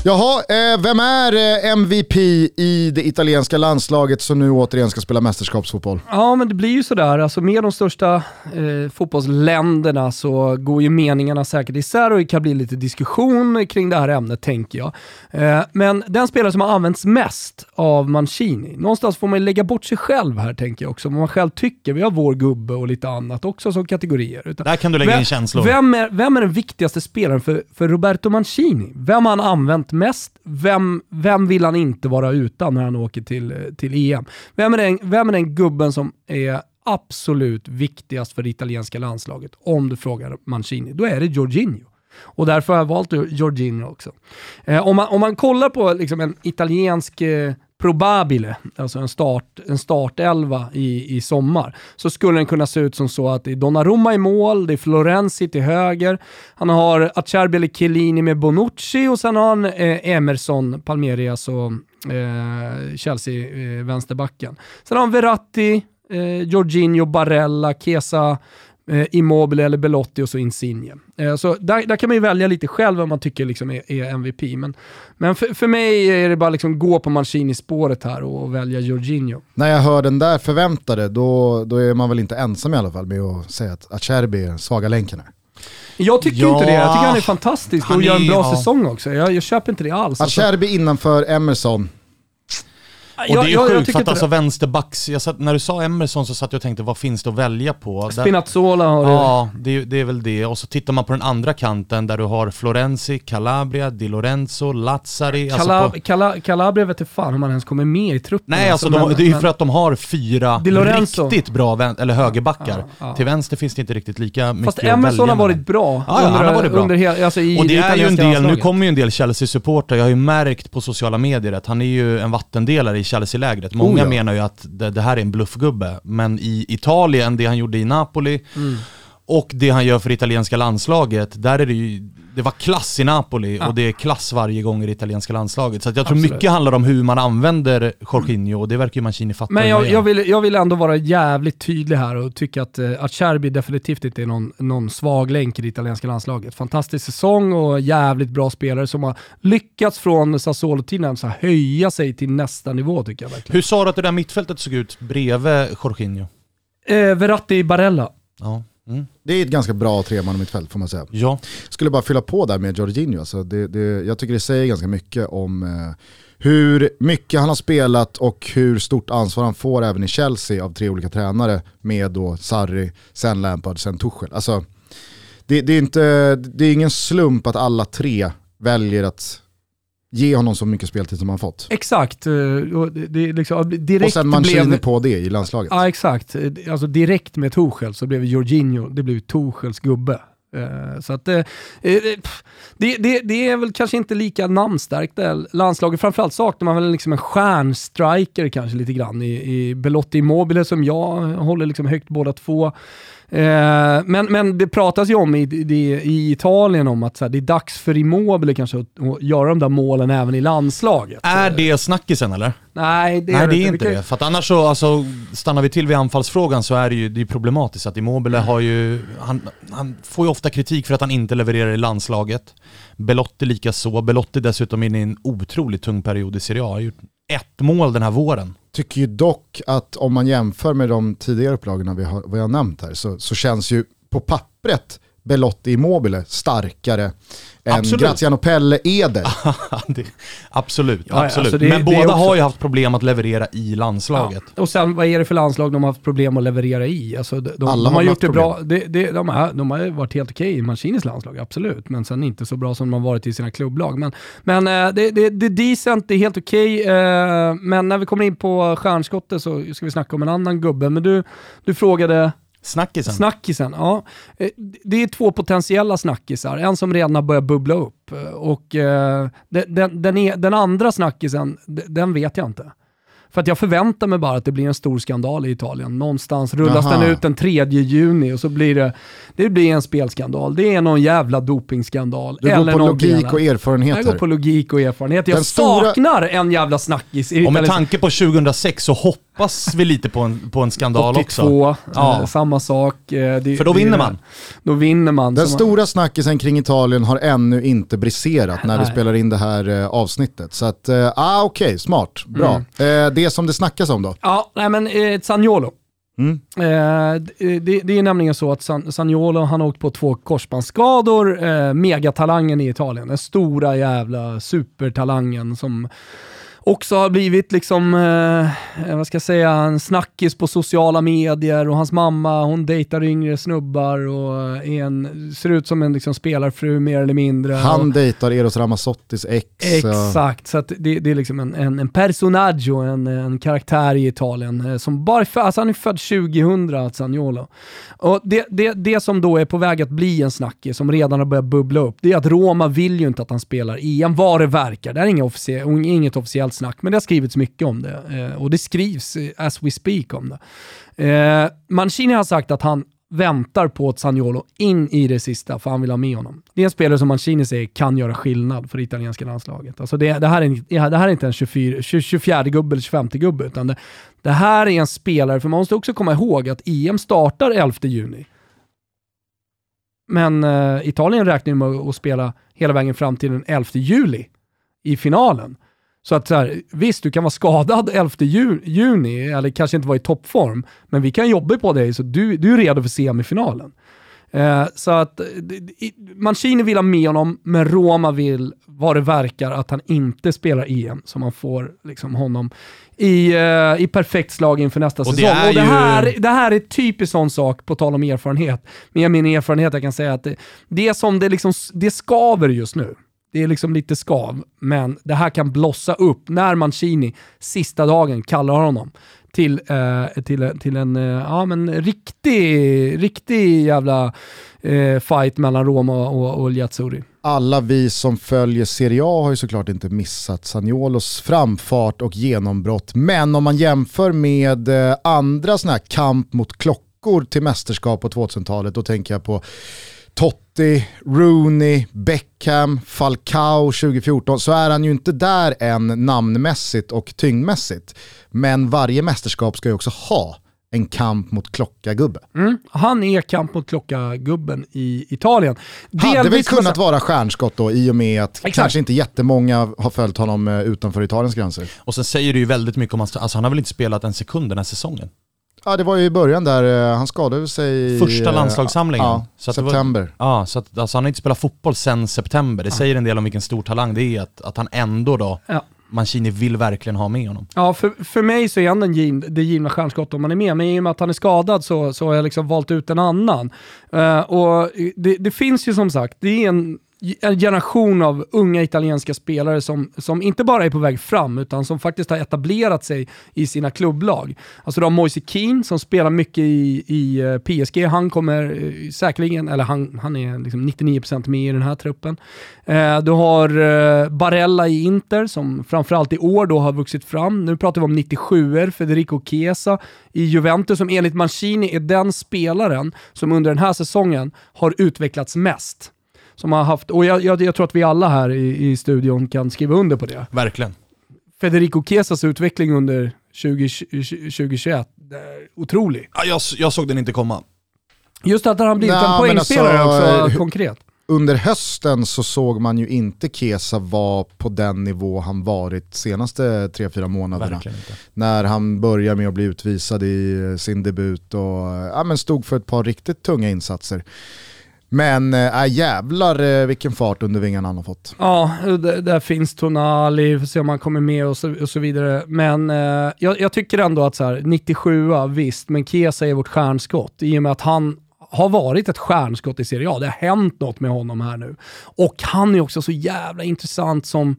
Jaha, eh, vem är eh, MVP i det italienska landslaget som nu återigen ska spela mästerskapsfotboll? Ja, men det blir ju sådär. Alltså, med de största eh, fotbollsländerna så går ju meningarna säkert isär och det kan bli lite diskussion kring det här ämnet, tänker jag. Eh, men den spelare som har använts mest av Mancini, någonstans får man ju lägga bort sig själv här, tänker jag också. Vad man själv tycker. Vi har vår gubbe och lite annat också som kategorier. Utan, Där kan du lägga vem, in känslor. Vem är, vem är den viktigaste spelaren för, för Roberto Mancini? Vem har han använt mest? Vem, vem vill han inte vara utan när han åker till, till EM? Vem är, den, vem är den gubben som är absolut viktigast för det italienska landslaget? Om du frågar Mancini, då är det Jorginho. Och därför har jag valt Jorginho också. Eh, om, man, om man kollar på liksom en italiensk eh, probabile, alltså en, start, en startelva i, i sommar, så skulle den kunna se ut som så att det är Donnarumma i mål, det är Florenzi till höger, han har Acerbi eller Chiellini med Bonucci och sen har han eh, Emerson, Palmerias och eh, Chelsea, eh, vänsterbacken. Sen har han Verratti, eh, Jorginho, Barella, Kesa, eh, Immobile eller Belotti och så Insigne. Eh, så där, där kan man ju välja lite själv vad man tycker liksom är, är MVP. Men, men för, för mig är det bara liksom gå på Mancini-spåret här och, och välja Jorginho. När jag hör den där förväntade, då, då är man väl inte ensam i alla fall med att säga att Acerbi är svaga länken här. Jag tycker Ja. inte det. Jag tycker han är fantastisk Han och gör en är- bra ja. säsong också. Jag, jag köper inte det alls. Alltså, Acerbi innanför Emerson, Och jag- det är jag- jag sjukt tycker för att alltså det. vänsterbacks, jag satt, när du sa Emerson så satt jag och tänkte vad finns det att välja på? Spinazzola har du. Ja, det, det är väl det. Och så tittar man på den andra kanten där du har Florenzi, Calabria, Di Lorenzo, Lazzari. Alltså Cala, på, Cala, Calabria vet inte fan om han ens kommer med i truppen. nej, alltså de, men- det är ju för att de har fyra riktigt bra eller högerbackar. Ja, ja. Till vänster finns det inte riktigt lika mycket Fast att välja Emerson har varit bra. Ja, ja, han har varit bra. Under hel, alltså i Och det är ju en del, nu kommer ju en del Chelsea-supportrar, jag har ju märkt på sociala medier att han är ju en vattendelare i Chelsea-lägret. Många Oh ja. menar ju att det, det här är en bluffgubbe, men i Italien, det han gjorde i Napoli, Mm. och det han gör för italienska landslaget, där är det ju, det var klass i Napoli Ja. och det är klass varje gång i det italienska landslaget. Så jag tror Absolut. mycket handlar om hur man använder Jorginho och det verkar ju Mancini fatta. Men jag, jag, vill, jag vill ändå vara jävligt tydlig här och tycka att, att Cherby definitivt inte är någon, någon svag länk i det italienska landslaget. Fantastisk säsong och jävligt bra spelare som har lyckats från Sassuolo-tiden höja sig till nästa nivå tycker jag verkligen. Hur sa du att det där mittfältet såg ut bredvid Jorginho? Eh, Verratti Barella. Ja. Mm. det är ett ganska bra treman mittfält får man säga. Ja. Skulle bara fylla på där med Jorginho, alltså det, det, jag tycker det säger ganska mycket om eh, hur mycket han har spelat och hur stort ansvar han får även i Chelsea av tre olika tränare med då Sarri, sen Lampard, sen Tuchel. Alltså, det, det, är inte, det är ingen slump att alla tre väljer att ge honom så mycket speltid som han fått. Exakt. eh, och det, liksom, direkt Och sen Mancini blev... på det i landslaget. Ja exakt. Eh, Alltså direkt med Tuchel så blev Jorginho, det blev Tuchels gubbe. Eh, Så att, det, det, det är väl kanske inte lika namnstarkt det landslaget. Framförallt saknar man väl liksom en stjärnstriker kanske lite grann i, i Belotti Immobile som jag håller liksom högt båda två. Eh, men, men det pratas ju om i, i, i Italien om att så här, det är dags för Immobile kanske att, att göra de där målen även i landslaget. Är det snackisen eller? Nej, det är Nej det är inte det. För att annars så, alltså, stannar vi till vid anfallsfrågan så är det ju det är problematiskt att Immobile har ju, han, han får ju ofta kritik för att han inte levererar i landslaget. Belotti lika så. Belotti dessutom inne i en otroligt tung period i Serie A. Har gjort ett mål den här våren. Tycker ju dock att om man jämför med de tidigare upplagorna vi har, vi har nämnt här så, så känns ju på pappret Belotti Immobile starkare än Absolut. Graziano Pelle Eder. det, absolut, Ja, absolut. alltså det- Men det båda också- har ju haft problem att leverera i landslaget. Ja. Och sen vad är det för landslag de har haft problem att leverera i? Alltså, de, de, Alla de har har gjort det bra. Det, de, har, de har ju varit helt okej i Mancinis landslag, absolut. Men sen inte så bra som de har varit i sina klubblag. Men, men eh, det, det, det är decent, det är helt okej. eh, men när vi kommer in på stjärnskottet så ska vi snacka om en annan gubbe. Men du, du frågade Snackisen. Snackisen, ja. Eh, Det är två potentiella snackisar. En som redan har börjat bubbla upp eh, och eh, den, den, den, är, den andra snackisen, den vet jag inte. För att jag förväntar mig bara att det blir en stor skandal i Italien. Någonstans rullas Jaha. den ut den 3 juni och så blir det, det blir en spelskandal. Det är någon jävla dopingskandal. Du går eller på logik och erfarenhet Jag går på logik och erfarenhet. Jag Den stora- saknar en jävla snackis i Och med Italien. tanke på 2006 så hoppas vi lite på en, på en skandal 82, också. Ja. eh, samma sak. eh, det- För då det- vinner man. Då vinner man. Den Så man- stora snackisen kring Italien har ännu inte briserat när vi Nej. spelar in det här eh, avsnittet. Så att, eh, ah, okej, smart, bra. Mm. Eh, det som det snackas om då? Ja, nej men eh, Zaniolo. Mm. Eh, det, det, är nämligen så att San, Zaniolo, han har åkt på två korsbandsskador. Eh, megatalangen i Italien, den stora jävla supertalangen som också har blivit liksom, eh, vad ska jag säga, en snackis på sociala medier och hans mamma, hon dejtar yngre snubbar och är en, ser ut som en liksom spelarfru mer eller mindre. Han och, dejtar Eros Ramazzottis ex. Exakt, så det, det är liksom en, en, en personaggio, en, en karaktär i Italien eh, som bara född, alltså han är född 2000, Zaniolo. Och det, det, det som då är på väg att bli en snackis, som redan har börjat bubbla upp, det är att Roma vill ju inte att han spelar EM, vad det verkar. Det är inget, officie- inget officiellt snack, men det har skrivits mycket om det. Eh, och det skrivs eh, as we speak om det. Eh, Mancini har sagt att han väntar på ett Zaniolo in i det sista för han vill ha med honom. Det är en spelare som Mancini säger kan göra skillnad för det italienska landslaget. Alltså det, det, här, är, inte- det här är inte en 24, 24 gubbe eller 25 gubbe, utan det, det här är en spelare, för man måste också komma ihåg att EM startar 11 juni. Men eh, Italien räknar ju med att spela hela vägen fram till den 11 juli i finalen. Så att så här, visst, du kan vara skadad 11 ju, juni, eller kanske inte vara i toppform, men vi kan jobba på dig så du, du är redo för semifinalen. Eh, så att eh, det- det- Mancini vill ha med honom, men Roma vill, vad det verkar, att han inte spelar EM, så man får liksom honom i, eh, i perfekt slag inför nästa Och det säsong. är Och det, ju- här, det här är typiskt sån sak, på tal om erfarenhet. Med min erfarenhet jag kan säga att det, det som det liksom, det skaver just nu. Det är liksom lite skav, men det här kan blossa upp när Mancini sista dagen kallar honom till, eh, till, till en eh, ja, men riktig, riktig jävla eh, fight mellan Roma och, och Liazzurri. Alla vi som följer Serie A har ju såklart inte missat Sagnolos framfart och genombrott. Men om man jämför med eh, andra sådana här kamp mot klockor till mästerskap på 2000-talet, då tänker jag på Totti, Rooney, Beckham, Falcao 2014, så är han ju inte där än namnmässigt och tyngdmässigt. Men varje mästerskap ska ju också ha en kamp mot klocka-gubbe. Mm. Han är kamp mot klocka-gubben i Italien. Hade väl Delvis kunnat vara stjärnskott då i och med att Exakt. kanske inte jättemånga har följt honom eh, utanför Italiens gränser. Och sen säger det ju väldigt mycket om hans, alltså han har väl inte spelat en sekund den här säsongen. Ja det var ju i början där, eh, han skadade sig i... Första eh, landslagssamlingen. Ja, Så att det var- september. Ja, så att, alltså han har inte spelat fotboll sen september. Det säger en del om vilken stor talang det är att, att han ändå då, Ja. Mancini vill verkligen ha med honom. Ja, för, för mig så är han den giv, det givna stjärnskott om man är med, men i och med att han är skadad så, så har jag liksom valt ut en annan. Eh, och det, det finns ju som sagt, det är en, en generation av unga italienska spelare som, som inte bara är på väg fram, utan som faktiskt har etablerat sig i sina klubblag. Alltså du har Moise Keane som spelar mycket i, i eh, PSG, han kommer eh, säkerligen, eller han, han är liksom 99% med i den här truppen. Eh, du har eh, Barella i Inter som framförallt i år då har vuxit fram. Nu pratar vi om 97er, Federico Chiesa i Juventus som enligt Mancini är den spelaren som under den här säsongen har utvecklats mest. Som har haft, och jag, jag, jag tror att vi alla här i, i studion kan skriva under på det. Verkligen. Federico Chiesas utveckling under 20, 2021, det är otrolig. Ja, jag, jag såg den inte komma. Just att han blivit Nej, en men poängspelare alltså, också, eh, konkret. under hösten så såg man ju inte Kesa vara på den nivå han varit senaste 3-4 månaderna. När han började med att bli utvisad i sin debut och ja, men stod för ett par riktigt tunga insatser. Men eh, äh, jävlar eh, vilken fart under vingarna han har fått. Ja, där finns Tonali, får se om han kommer med och så, och så vidare. Men äh, jag, jag, tycker ändå att så här, 97 visst, men Kesa är vårt stjärnskott i och med att han har varit ett stjärnskott i Serie A. Det har hänt något med honom här nu. Och han är också så jävla intressant som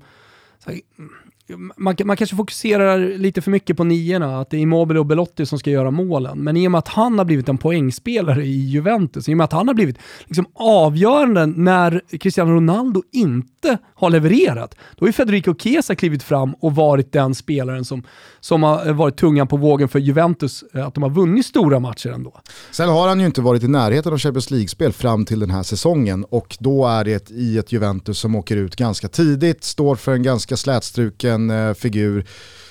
man, man kanske fokuserar lite för mycket på niorna, att det är Immobile och Belotti som ska göra målen. Men i och med att han har blivit en poängspelare i Juventus, i och med att han har blivit liksom avgörande när Cristiano Ronaldo inte har levererat, då har ju Federico Chiesa klivit fram och varit den spelaren som, som har eh, varit tungan på vågen för Juventus, eh, att de har vunnit stora matcher ändå. Sen har han ju inte varit i närheten av Champions League-spel fram till den här säsongen och då är det i ett Juventus som åker ut ganska tidigt, står för en ganska slätstruken eh, figur.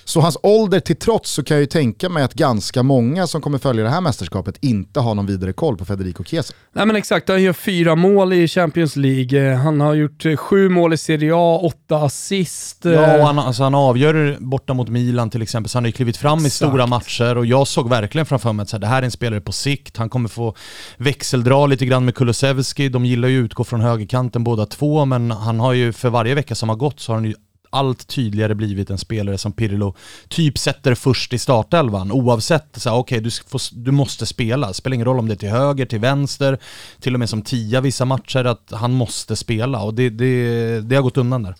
Så hans ålder till trots så kan jag ju tänka mig att ganska många som kommer följa det här mästerskapet inte har någon vidare koll på Federico Chiesa. Nej men exakt, han gör fyra mål i Champions League, han har gjort eh, sju mål i Serie A, åtta assist. Ja, och han, alltså, han avgör borta mot Milan till exempel, så han har ju klivit fram exakt. i stora matcher och jag såg verkligen framför mig att så här, det här är en spelare på sikt, han kommer få växeldra lite grann med Kulusevski, de gillar ju att utgå från högerkanten båda två, men han har ju för varje vecka som har gått så har han ju allt tydligare blivit en spelare som Pirlo typ sätter först i startelvan oavsett så okej okay, du, du måste spela, spelar ingen roll om det är till höger, till vänster, till och med som tia vissa matcher, att han måste spela och det, det, det har gått undan där.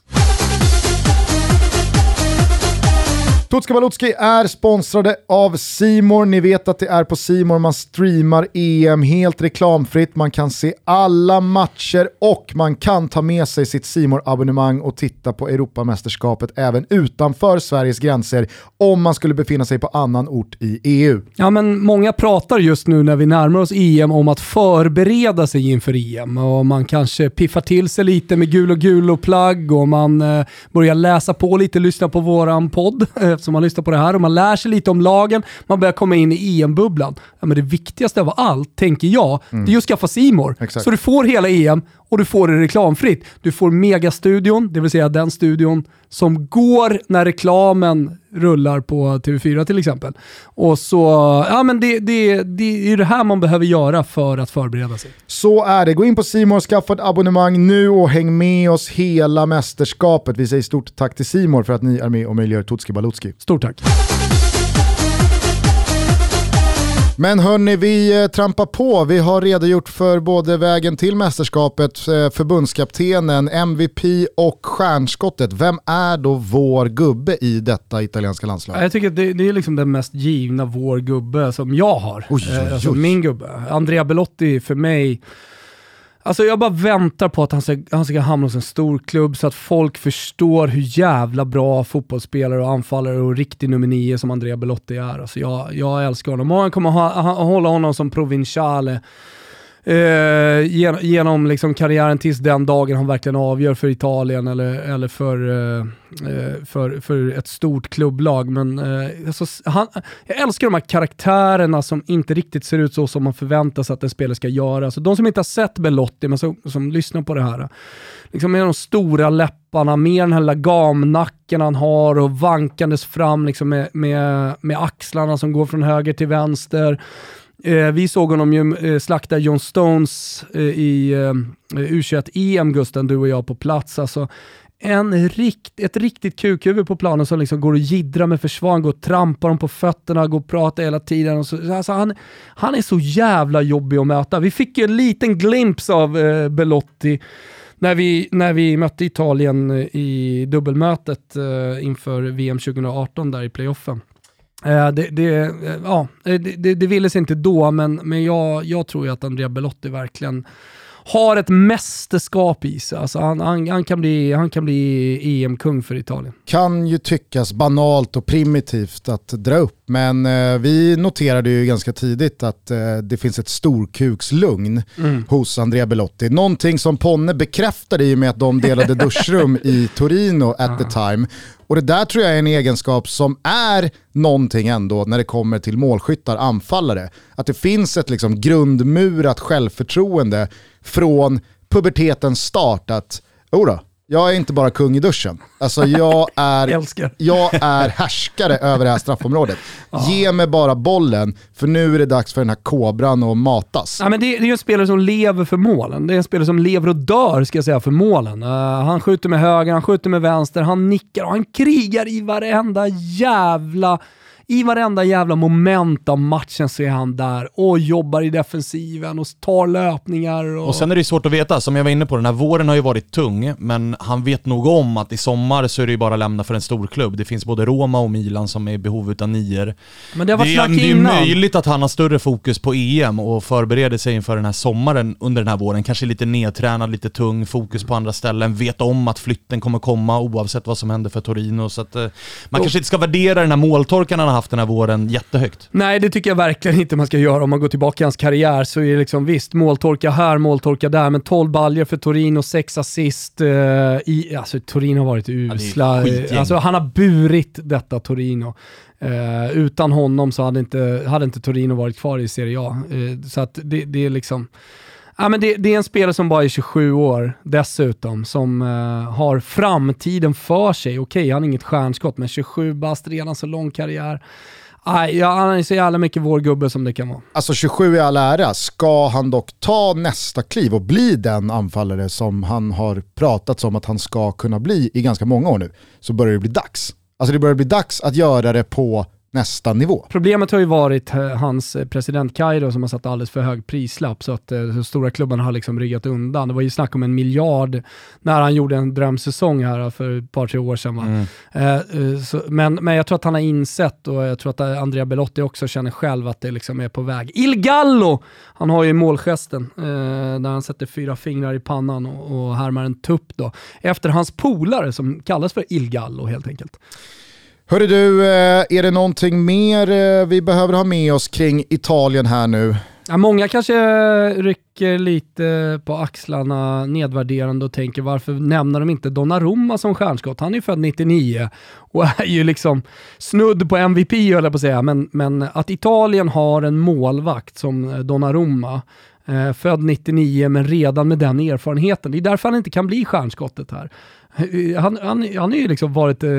Tutska Balutski är sponsrade av Simor. Ni vet att det är på Simor man streamar EM helt reklamfritt. Man kan se alla matcher och man kan ta med sig sitt simor abonnemang och titta på Europamästerskapet även utanför Sveriges gränser om man skulle befinna sig på annan ort i EU. Ja, men många pratar just nu när vi närmar oss EM om att förbereda sig inför EM och man kanske piffar till sig lite med gul och gul och plagg och man eh, börjar läsa på lite, lyssna på våran podd eh, eftersom man lyssnar på det här och man lär sig lite om lagen, man börjar komma in i EM-bubblan. Ja, men det viktigaste av allt, tänker jag, mm. det är att skaffa Simor. Så du får hela EM och du får det reklamfritt. Du får megastudion, det vill säga den studion som går när reklamen rullar på TV4 till exempel. Och så, ja men det, det, det är det här man behöver göra för att förbereda sig. Så är det. Gå in på Simor, skaffa ett abonnemang nu och häng med oss hela mästerskapet. Vi säger stort tack till Simor för att ni är med och möjliggör Tutski Balutski. Stort tack. Men hörni, vi eh, trampar på. Vi har redogjort för både vägen till mästerskapet, eh, förbundskaptenen, MVP och stjärnskottet. Vem är då vår gubbe i detta italienska landslag? Jag tycker att det, det är liksom den mest givna vår gubbe som jag har. Oj, oj, oj. Alltså min gubbe. Andrea Belotti för mig Alltså jag bara väntar på att han ska, han ska hamna hos en stor klubb så att folk förstår hur jävla bra fotbollsspelare och anfallare och riktig nummer nio som Andrea Belotti är. Alltså jag, jag älskar honom. Många kommer ha, ha, hålla honom som provinciale eh, genom, genom liksom karriären tills den dagen han verkligen avgör för Italien eller, eller för, eh, eh, för, för ett stort klubblag. Men eh, alltså, han, jag älskar de här karaktärerna som inte riktigt ser ut så som man förväntar sig att en spelare ska göra. Alltså, de som inte har sett Belotti, men som, som lyssnar på det här. Liksom med de stora läpparna, med den här lilla gamnacken han har och vankandes fram liksom med, med, med axlarna som går från höger till vänster. Eh, vi såg honom ju eh, slakta John Stones eh, i eh, U21-EM, Gusten, du och jag på plats. Alltså, en rikt, ett riktigt kukhuvud på planen som liksom går och jiddrar med försvar, går och trampar dem på fötterna, går och pratar hela tiden. Och så, alltså han, han är så jävla jobbig att möta. Vi fick ju en liten glimt av eh, Belotti när vi, när vi mötte Italien eh, i dubbelmötet eh, inför VM 2018 där i playoffen. Eh, det, det, eh, ja, det, det, det ville sig inte då, men, men jag, jag tror ju att Andrea Belotti verkligen har ett mästerskap i sig. Alltså han, han, han, kan bli, han kan bli EM-kung för Italien. Kan ju tyckas banalt och primitivt att dra upp, men eh, vi noterade ju ganska tidigt att eh, det finns ett storkukslugn mm. hos Andrea Belotti. Någonting som Ponne bekräftade i och med att de delade duschrum i Torino at the time. Och det där tror jag är en egenskap som är någonting ändå när det kommer till målskyttar, anfallare. Att det finns ett liksom grundmurat självförtroende från pubertetens start att, jodå, jag är inte bara kung i duschen. Alltså jag är, jag är härskare över det här straffområdet. Ge mig bara bollen, för nu är det dags för den här kobran att matas. Ja, men det, det är ju en spelare som lever för målen. Det är en spelare som lever och dör ska jag säga för målen. Uh, han skjuter med höger, han skjuter med vänster, han nickar och han krigar i varenda jävla i varenda jävla moment av matchen så är han där och jobbar i defensiven och tar löpningar. Och, Och sen är det svårt att veta, som jag var inne på, den här våren har ju varit tung, men han vet nog om att i sommar så är det ju bara att lämna för en stor klubb. Det finns både Roma och Milan som är i behov utav nior. men det har varit det, det är möjligt att han har större fokus på EM och förbereder sig inför den här sommaren under den här våren. Kanske lite nedtränad, lite tung, fokus på andra ställen, vet om att flytten kommer komma oavsett vad som händer för Torino. Så att, eh, man Jo. kanske inte ska värdera den här måltorkan han har haft den här våren jättehögt. Nej, det tycker jag verkligen inte man ska göra. Om man går tillbaka i hans karriär så är det liksom visst, måltorka här, måltorka där, men 12 baljor för Torino, 6 assist. Eh, i, alltså Torino har varit usla. skitgäng. alltså, han har burit detta Torino. Eh, utan honom så hade inte, hade inte Torino varit kvar i Serie A. Eh, så att det, det är liksom... Ja, men det, det är en spelare som bara är 27 år dessutom, som eh, har framtiden för sig. Okej, han är inget stjärnskott, men 27 bast, redan så lång karriär. Aj, ja, han är så jävla mycket vår gubbe som det kan vara. Alltså 27 i all ära, ska han dock ta nästa kliv och bli den anfallare som han har pratat om att han ska kunna bli i ganska många år nu, så börjar det bli dags. Alltså det börjar bli dags att göra det på nästa nivå. Problemet har ju varit eh, hans eh, president Kairo som har satt alldeles för hög prislapp så att eh, de stora klubbarna har liksom ryggat undan. Det var ju snack om en miljard när han gjorde en drömsäsong här för ett par, tre år sedan. Mm. Eh, så, men, men jag tror att han har insett och jag tror att Andrea Belotti också känner själv att det liksom är på väg. Il Gallo! Han har ju målgesten eh, där han sätter fyra fingrar i pannan och, och härmar en tupp då. Efter hans polare som kallas för Il Gallo helt enkelt. Hörru du, eh, är det någonting mer eh, vi behöver ha med oss kring Italien här nu? Ja, många kanske rycker lite på axlarna nedvärderande och tänker varför nämner de inte Donnarumma som stjärnskott? Han är ju född 99 och är ju liksom snudd på MVP höll jag på att säga, men, men att Italien har en målvakt som Donnarumma, eh, född 99 men redan med den erfarenheten, det är därför han inte kan bli stjärnskottet här. Han, han, han har ju liksom varit eh,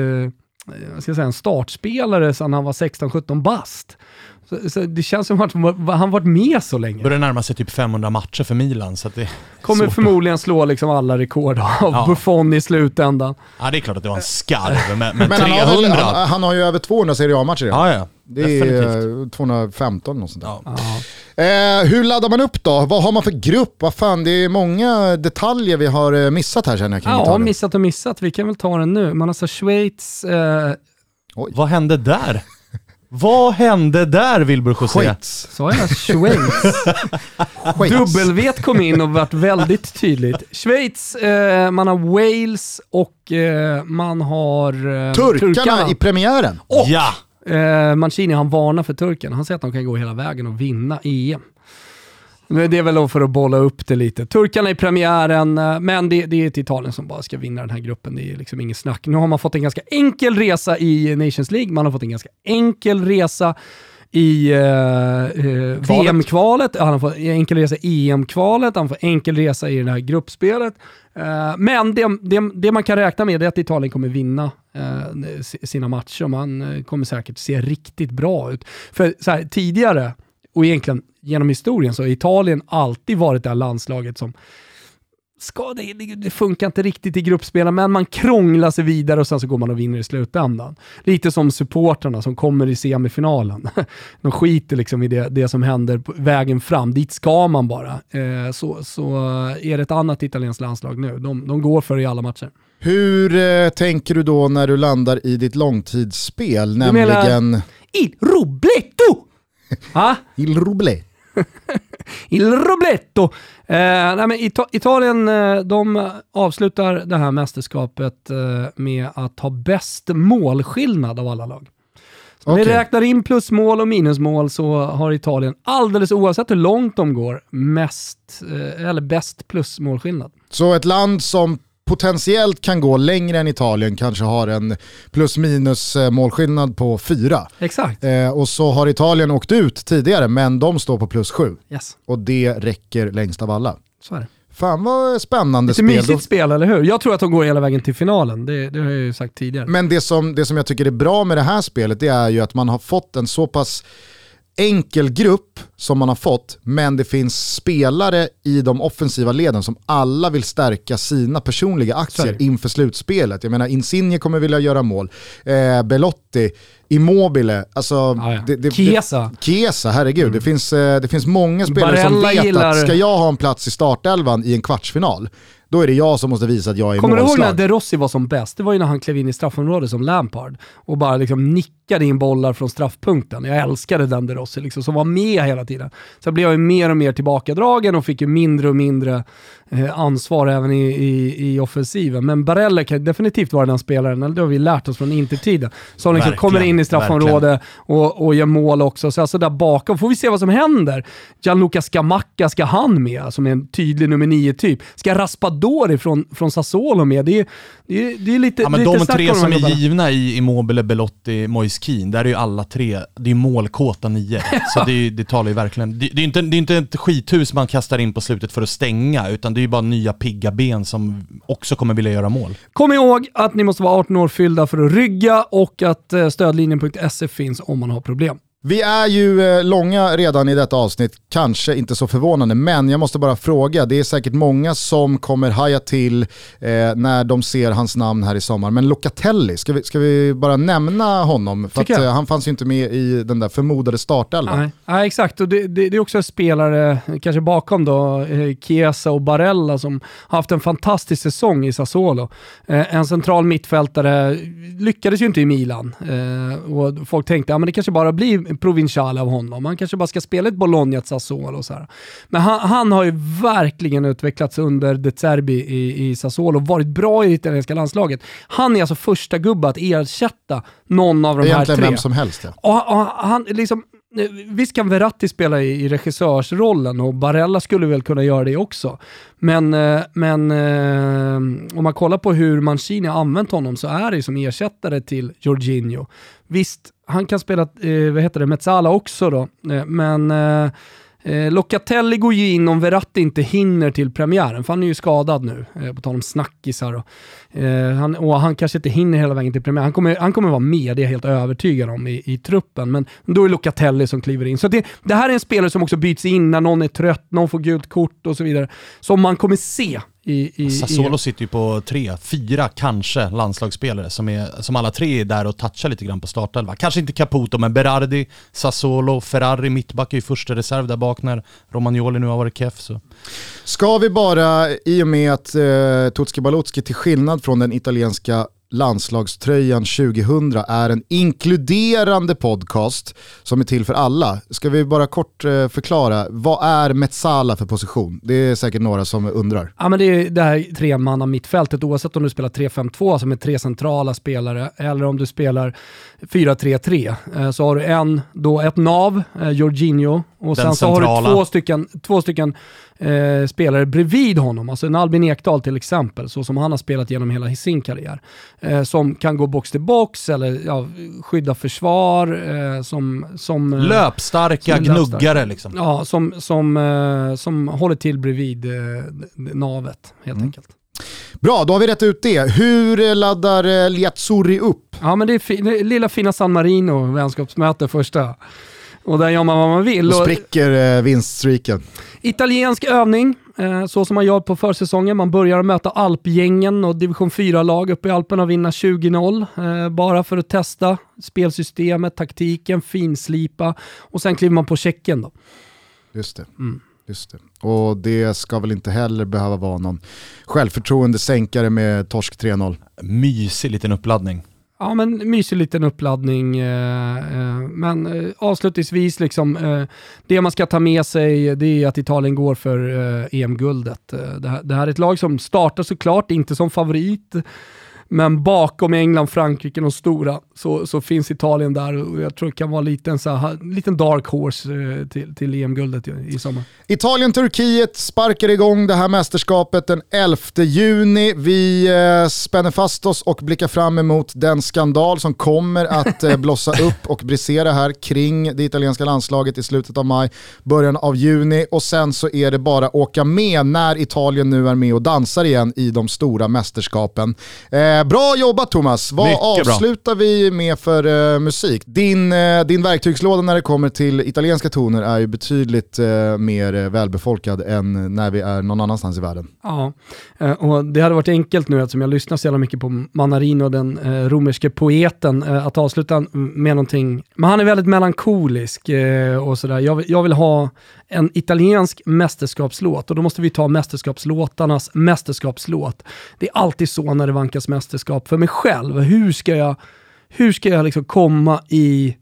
jag ska säga, en startspelare sedan han var 16-17 bast. Så, så det känns som att han varit med så länge. Börjar närma sig typ 500 matcher för Milan, så att det Kommer svårt förmodligen slå liksom alla rekord av Ja. Buffon i slutändan. Ja, det är klart att det var en skarv, men, men, Men han 300... har, väl, han, han har ju över 200 Serie A-matcher redan. ja, ja. Det Definitivt. är eh, 215 och sånt där. Ja. Eh, hur laddar man upp då? Vad har man för grupp? Vad fan, det är många detaljer vi har eh, missat här känner jag kring Ja, Italien. missat och missat. Vi kan väl ta den nu. Man har alltså Schweiz, eh, Vad hände där? Vad hände där, Wilbur José? Schweiz. sa jag Schweiz? W kom in och varit väldigt tydligt. Schweiz, eh, man har Wales och eh, man har eh, Turkarna i premiären. Och Ja! Eh, Mancini han varnar för turken. Han säger att de kan gå hela vägen och vinna EM. Det är väl för att bolla upp det lite. Turkarna i premiären, eh, men det, det är ett Italien som bara ska vinna den här gruppen. Det är liksom inget snack. Nu har man fått en ganska enkel resa i Nations League. Man har fått en ganska enkel resa i eh, eh, VM-kvalet, han har fått en enkel resa i EM-kvalet, han får enkel resa i det här gruppspelet. Eh, men det, det, det man kan räkna med är att Italien kommer vinna Eh, sina matcher och man eh, kommer säkert se riktigt bra ut. För så här, tidigare, och egentligen genom historien, så har Italien alltid varit det här landslaget som ska, det, det, funkar inte riktigt i gruppspelen, men man krånglar sig vidare och sen så går man och vinner i slutändan. Lite som supportrarna som kommer i semifinalen. De skiter liksom i det, det som händer på vägen fram. Dit ska man bara. Eh, så, så eh, är det ett annat italienskt landslag nu. De, de går för det i alla matcher. Hur eh, tänker du då när du landar i ditt långtidsspel, menar- nämligen Il Robletto! ah? Il Roblé? Il Robletto. Eh, nej men Ita- Italien eh, de avslutar det här mästerskapet eh, med att ha bäst målskillnad av alla lag. Så om vi Okej. räknar in plusmål och minusmål så har Italien, alldeles oavsett hur långt de går, mest, eh, eller bäst plusmålskillnad. Så ett land som potentiellt kan gå längre än Italien kanske har en plus minus eh, målskillnad på fyra. Exakt. Eh, och så har Italien åkt ut tidigare men de står på plus sju. Yes, Och det räcker längst av alla. så är det. Fan vad spännande Lite spel. mysigt Då- spel, eller hur? Jag tror att de går hela vägen till finalen, det, det har jag ju sagt tidigare. Men det som, det som jag tycker är bra med det här spelet det är ju att man har fått en så pass enkel grupp som man har fått, men det finns spelare i de offensiva leden som alla vill stärka sina personliga aktier det. inför slutspelet. Jag menar Insigne kommer vilja göra mål, eh, Belotti, Immobile, alltså... Ja, ja. Det, det, Chiesa. Det, Chiesa, herregud. Det, finns, eh, det finns många spelare som Barella vet gillar- att ska jag ha en plats i startelvan i en kvartsfinal, då är det jag som måste visa att jag är Kommer du ihåg målslag. när De Rossi var som bäst? Det var ju när han klev in i straffområdet som Lampard och bara liksom nickade in bollar från straffpunkten. Jag älskade den De Rossi liksom, som var med hela tiden. Sen blev jag ju mer och mer tillbakadragen och fick ju mindre och mindre eh, ansvar även i, i, i offensiven. Men Barella kan definitivt vara den spelaren, eller det har vi lärt oss från Intertiden, som liksom Verkligen, kommer in i straffområdet och, och gör mål också. Så alltså där bakom får vi se vad som händer. Gianluca Scamacca, ska han med? Som är en tydlig nummer nio typ Ska Raspadori från, från Sassuolo med? Det är, det är, det är lite, Ja, men lite de tre som är givna i Immobile, Belotti, Moise Kean, där är ju alla tre, det är målkåta nio. Så det, är- det talar ju verkligen, det, det är ju inte, det är inte ett skithus man kastar in på slutet för att stänga, utan det är ju bara nya pigga ben som också kommer vilja göra mål. Kom ihåg att ni måste vara 18 år fyllda för att rygga och att eh, stödlinjen.se finns om man har problem. Vi är ju eh, långa redan i detta avsnitt, kanske inte så förvånande, men jag måste bara fråga, det är säkert många som kommer haja till eh, när de ser hans namn här i sommar, men Locatelli, ska vi, ska vi bara nämna honom? För att, eh, han fanns ju inte med i den där förmodade startelvan. Nej, nej exakt. Och det, det, det är också en spelare, kanske bakom då, Chiesa och Barella som har haft en fantastisk säsong i Sassuolo. En central mittfältare, lyckades ju inte i Milan. Och folk tänkte, ja men det kanske bara blir provincial av honom. Han kanske bara ska spela ett Bologna, Sassuolo och så här. Men han, han har ju verkligen utvecklats under De Zerbi i, i Sassuolo och varit bra i det italienska landslaget. Han är alltså första gubbe att ersätta någon av de här Egentligen tre. vem som helst ja. Och, och han, liksom, eh, visst kan Verratti spela i, i regissörsrollen och Barella skulle väl kunna göra det också. Men, eh, men eh, om man kollar på hur Mancini har använt honom så är det som ersättare till Jorginho. Visst, han kan spela, eh, vad heter det, Metsala också då, eh, men eh, eh, Locatelli går ju in om Verratti inte hinner till premiären, för han är ju skadad nu, eh, på tal om snackisar. Och, eh, han, och han kanske inte hinner hela vägen till premiären. Han kommer, han kommer vara med, det är jag helt övertygad om, i, i truppen. Men då är Locatelli som kliver in. Så det, det här är en spelare som också byts in när någon är trött, någon får gult kort och så vidare. Som man kommer se i... i Sassuolo i, sitter ju på tre, fyra kanske landslagsspelare som, är, som alla tre är där och touchar lite grann på startelva. Kanske inte Caputo, men Berardi, Sassuolo, Ferrari, mittback är ju första reserv där bak när Romagnoli nu har varit keff. Så. Ska vi bara, i och med att eh, Tutski Balutski till skillnad från den italienska landslagströjan 2000 är en inkluderande podcast som är till för alla. Ska vi bara kort eh, förklara, vad är Metsala för position? Det är säkert några som undrar. Ja men det är det här tremanna mittfältet oavsett om du spelar 3-5-2, alltså med tre centrala spelare, eller om du spelar 4-3-3. Eh, Så har du en, då ett nav, eh, Jorginho, och Den sen så har du två stycken, två stycken eh, spelare bredvid honom, alltså en Albin Ekdal till exempel, så som han har spelat genom hela sin karriär. Eh, som kan gå box till box eller ja, skydda försvar, eh, som... som eh, Löpstarka som är löpstarka. gnuggare liksom. Ja, som, som, eh, som håller till bredvid eh, navet helt Mm. enkelt. Bra, då har vi rätt ut det. Hur laddar Liazzurri upp? Ja, men det är, fi- det är lilla fina San Marino, vänskapsmöte första. Och där gör man vad man vill. Och spricker eh, vinststreaken. italiensk övning, eh, så som man gör på försäsongen. Man börjar möta alpgängen och division 4-lag uppe i Alperna och vinna 20-0. Eh, bara för att testa spelsystemet, taktiken, finslipa och sen kliver man på checken då. Just det. Mm. Just det. Och det ska väl inte heller behöva vara någon självförtroende sänkare med torsk 3-0. Mysig liten uppladdning. Ja, men mysig liten uppladdning. Eh, eh, men eh, avslutningsvis, liksom, det man ska ta med sig det är att Italien går för EM-guldet. Det här är ett lag som startar såklart inte som favorit. Men bakom England, Frankrike, de stora, så, så finns Italien där och jag tror det kan vara lite en så här, liten dark horse eh, till, till EM-guldet i, i sommar. Italien-Turkiet sparkar igång det här mästerskapet den 11 juni. Vi eh, spänner fast oss och blickar fram emot den skandal som kommer att eh, blossa upp och brisera här kring det italienska landslaget i slutet av maj, början av juni och sen så är det bara åka med när Italien nu är med och dansar igen i de stora mästerskapen. Eh, bra jobbat Thomas, vad Mycket bra. avslutar vi med för eh, musik? Din, eh, din verktygslåda när det kommer till italienska toner är ju betydligt eh, mer eh, välbefolkad än när vi är någon annanstans i världen. Ja, eh, och det hade varit enkelt nu eftersom jag lyssnar så jävla mycket på Manarino, den eh, romerske poeten, eh, att avsluta med någonting. Men han är väldigt melankolisk eh, och sådär. Jag, jag vill ha en italiensk mästerskapslåt och då måste vi ta mästerskapslåtarnas mästerskapslåt. Det är alltid så när det vankas mästerskap för mig själv. Hur ska jag, hur ska jag liksom komma i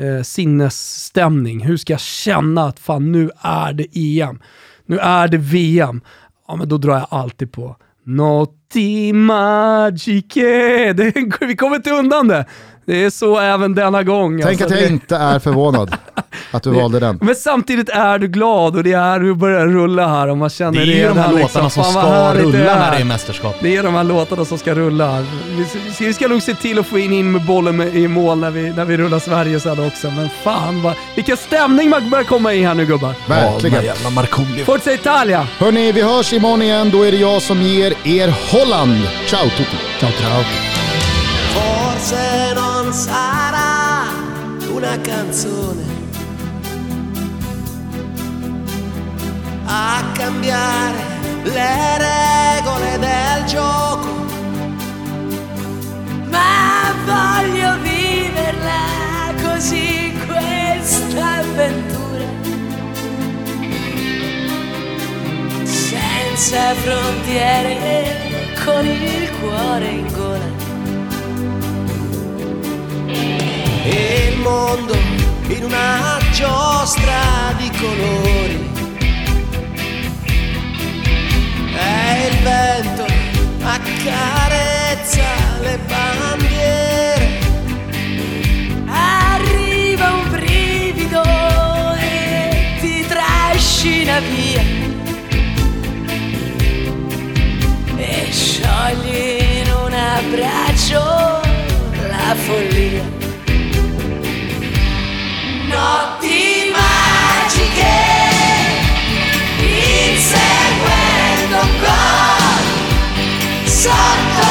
eh, sinnesstämning? Hur ska jag känna att fan nu är det EM? Nu är det VM. Ja men då drar jag alltid på Notti magiche. Eh, det, vi kommer inte undan det. Det är så även denna gång. Tänk Alltså, att jag det- inte är förvånad att du valde den. men samtidigt är du glad och det är det börjar rulla här och man känner Det är de här redan låtarna som ska rulla det när det är mästerskap. Det är de här låtarna som ska rulla. Vi ska, vi ska nog se till att få in, in med bollen med, i mål när vi, när vi rullar Sverige sen också. Men fan vad, vilken stämning man börjar komma i här nu gubbar. Verkligen. jävla Markoolio. Forza Italia! Hörni, vi hörs imorgon igen. Då är det jag som ger er Holland. Ciao tutti. Ciao, ciao. Non sarà una canzone a cambiare le regole del gioco, ma voglio viverla così questa avventura. Senza frontiere, con il cuore in gola. E il mondo in una giostra di colori. E il vento accarezza le bandiere. Arriva un brivido e ti trascina via. E sciogli in un abbraccio la follia. Notti magiche, inseguendo gol sotto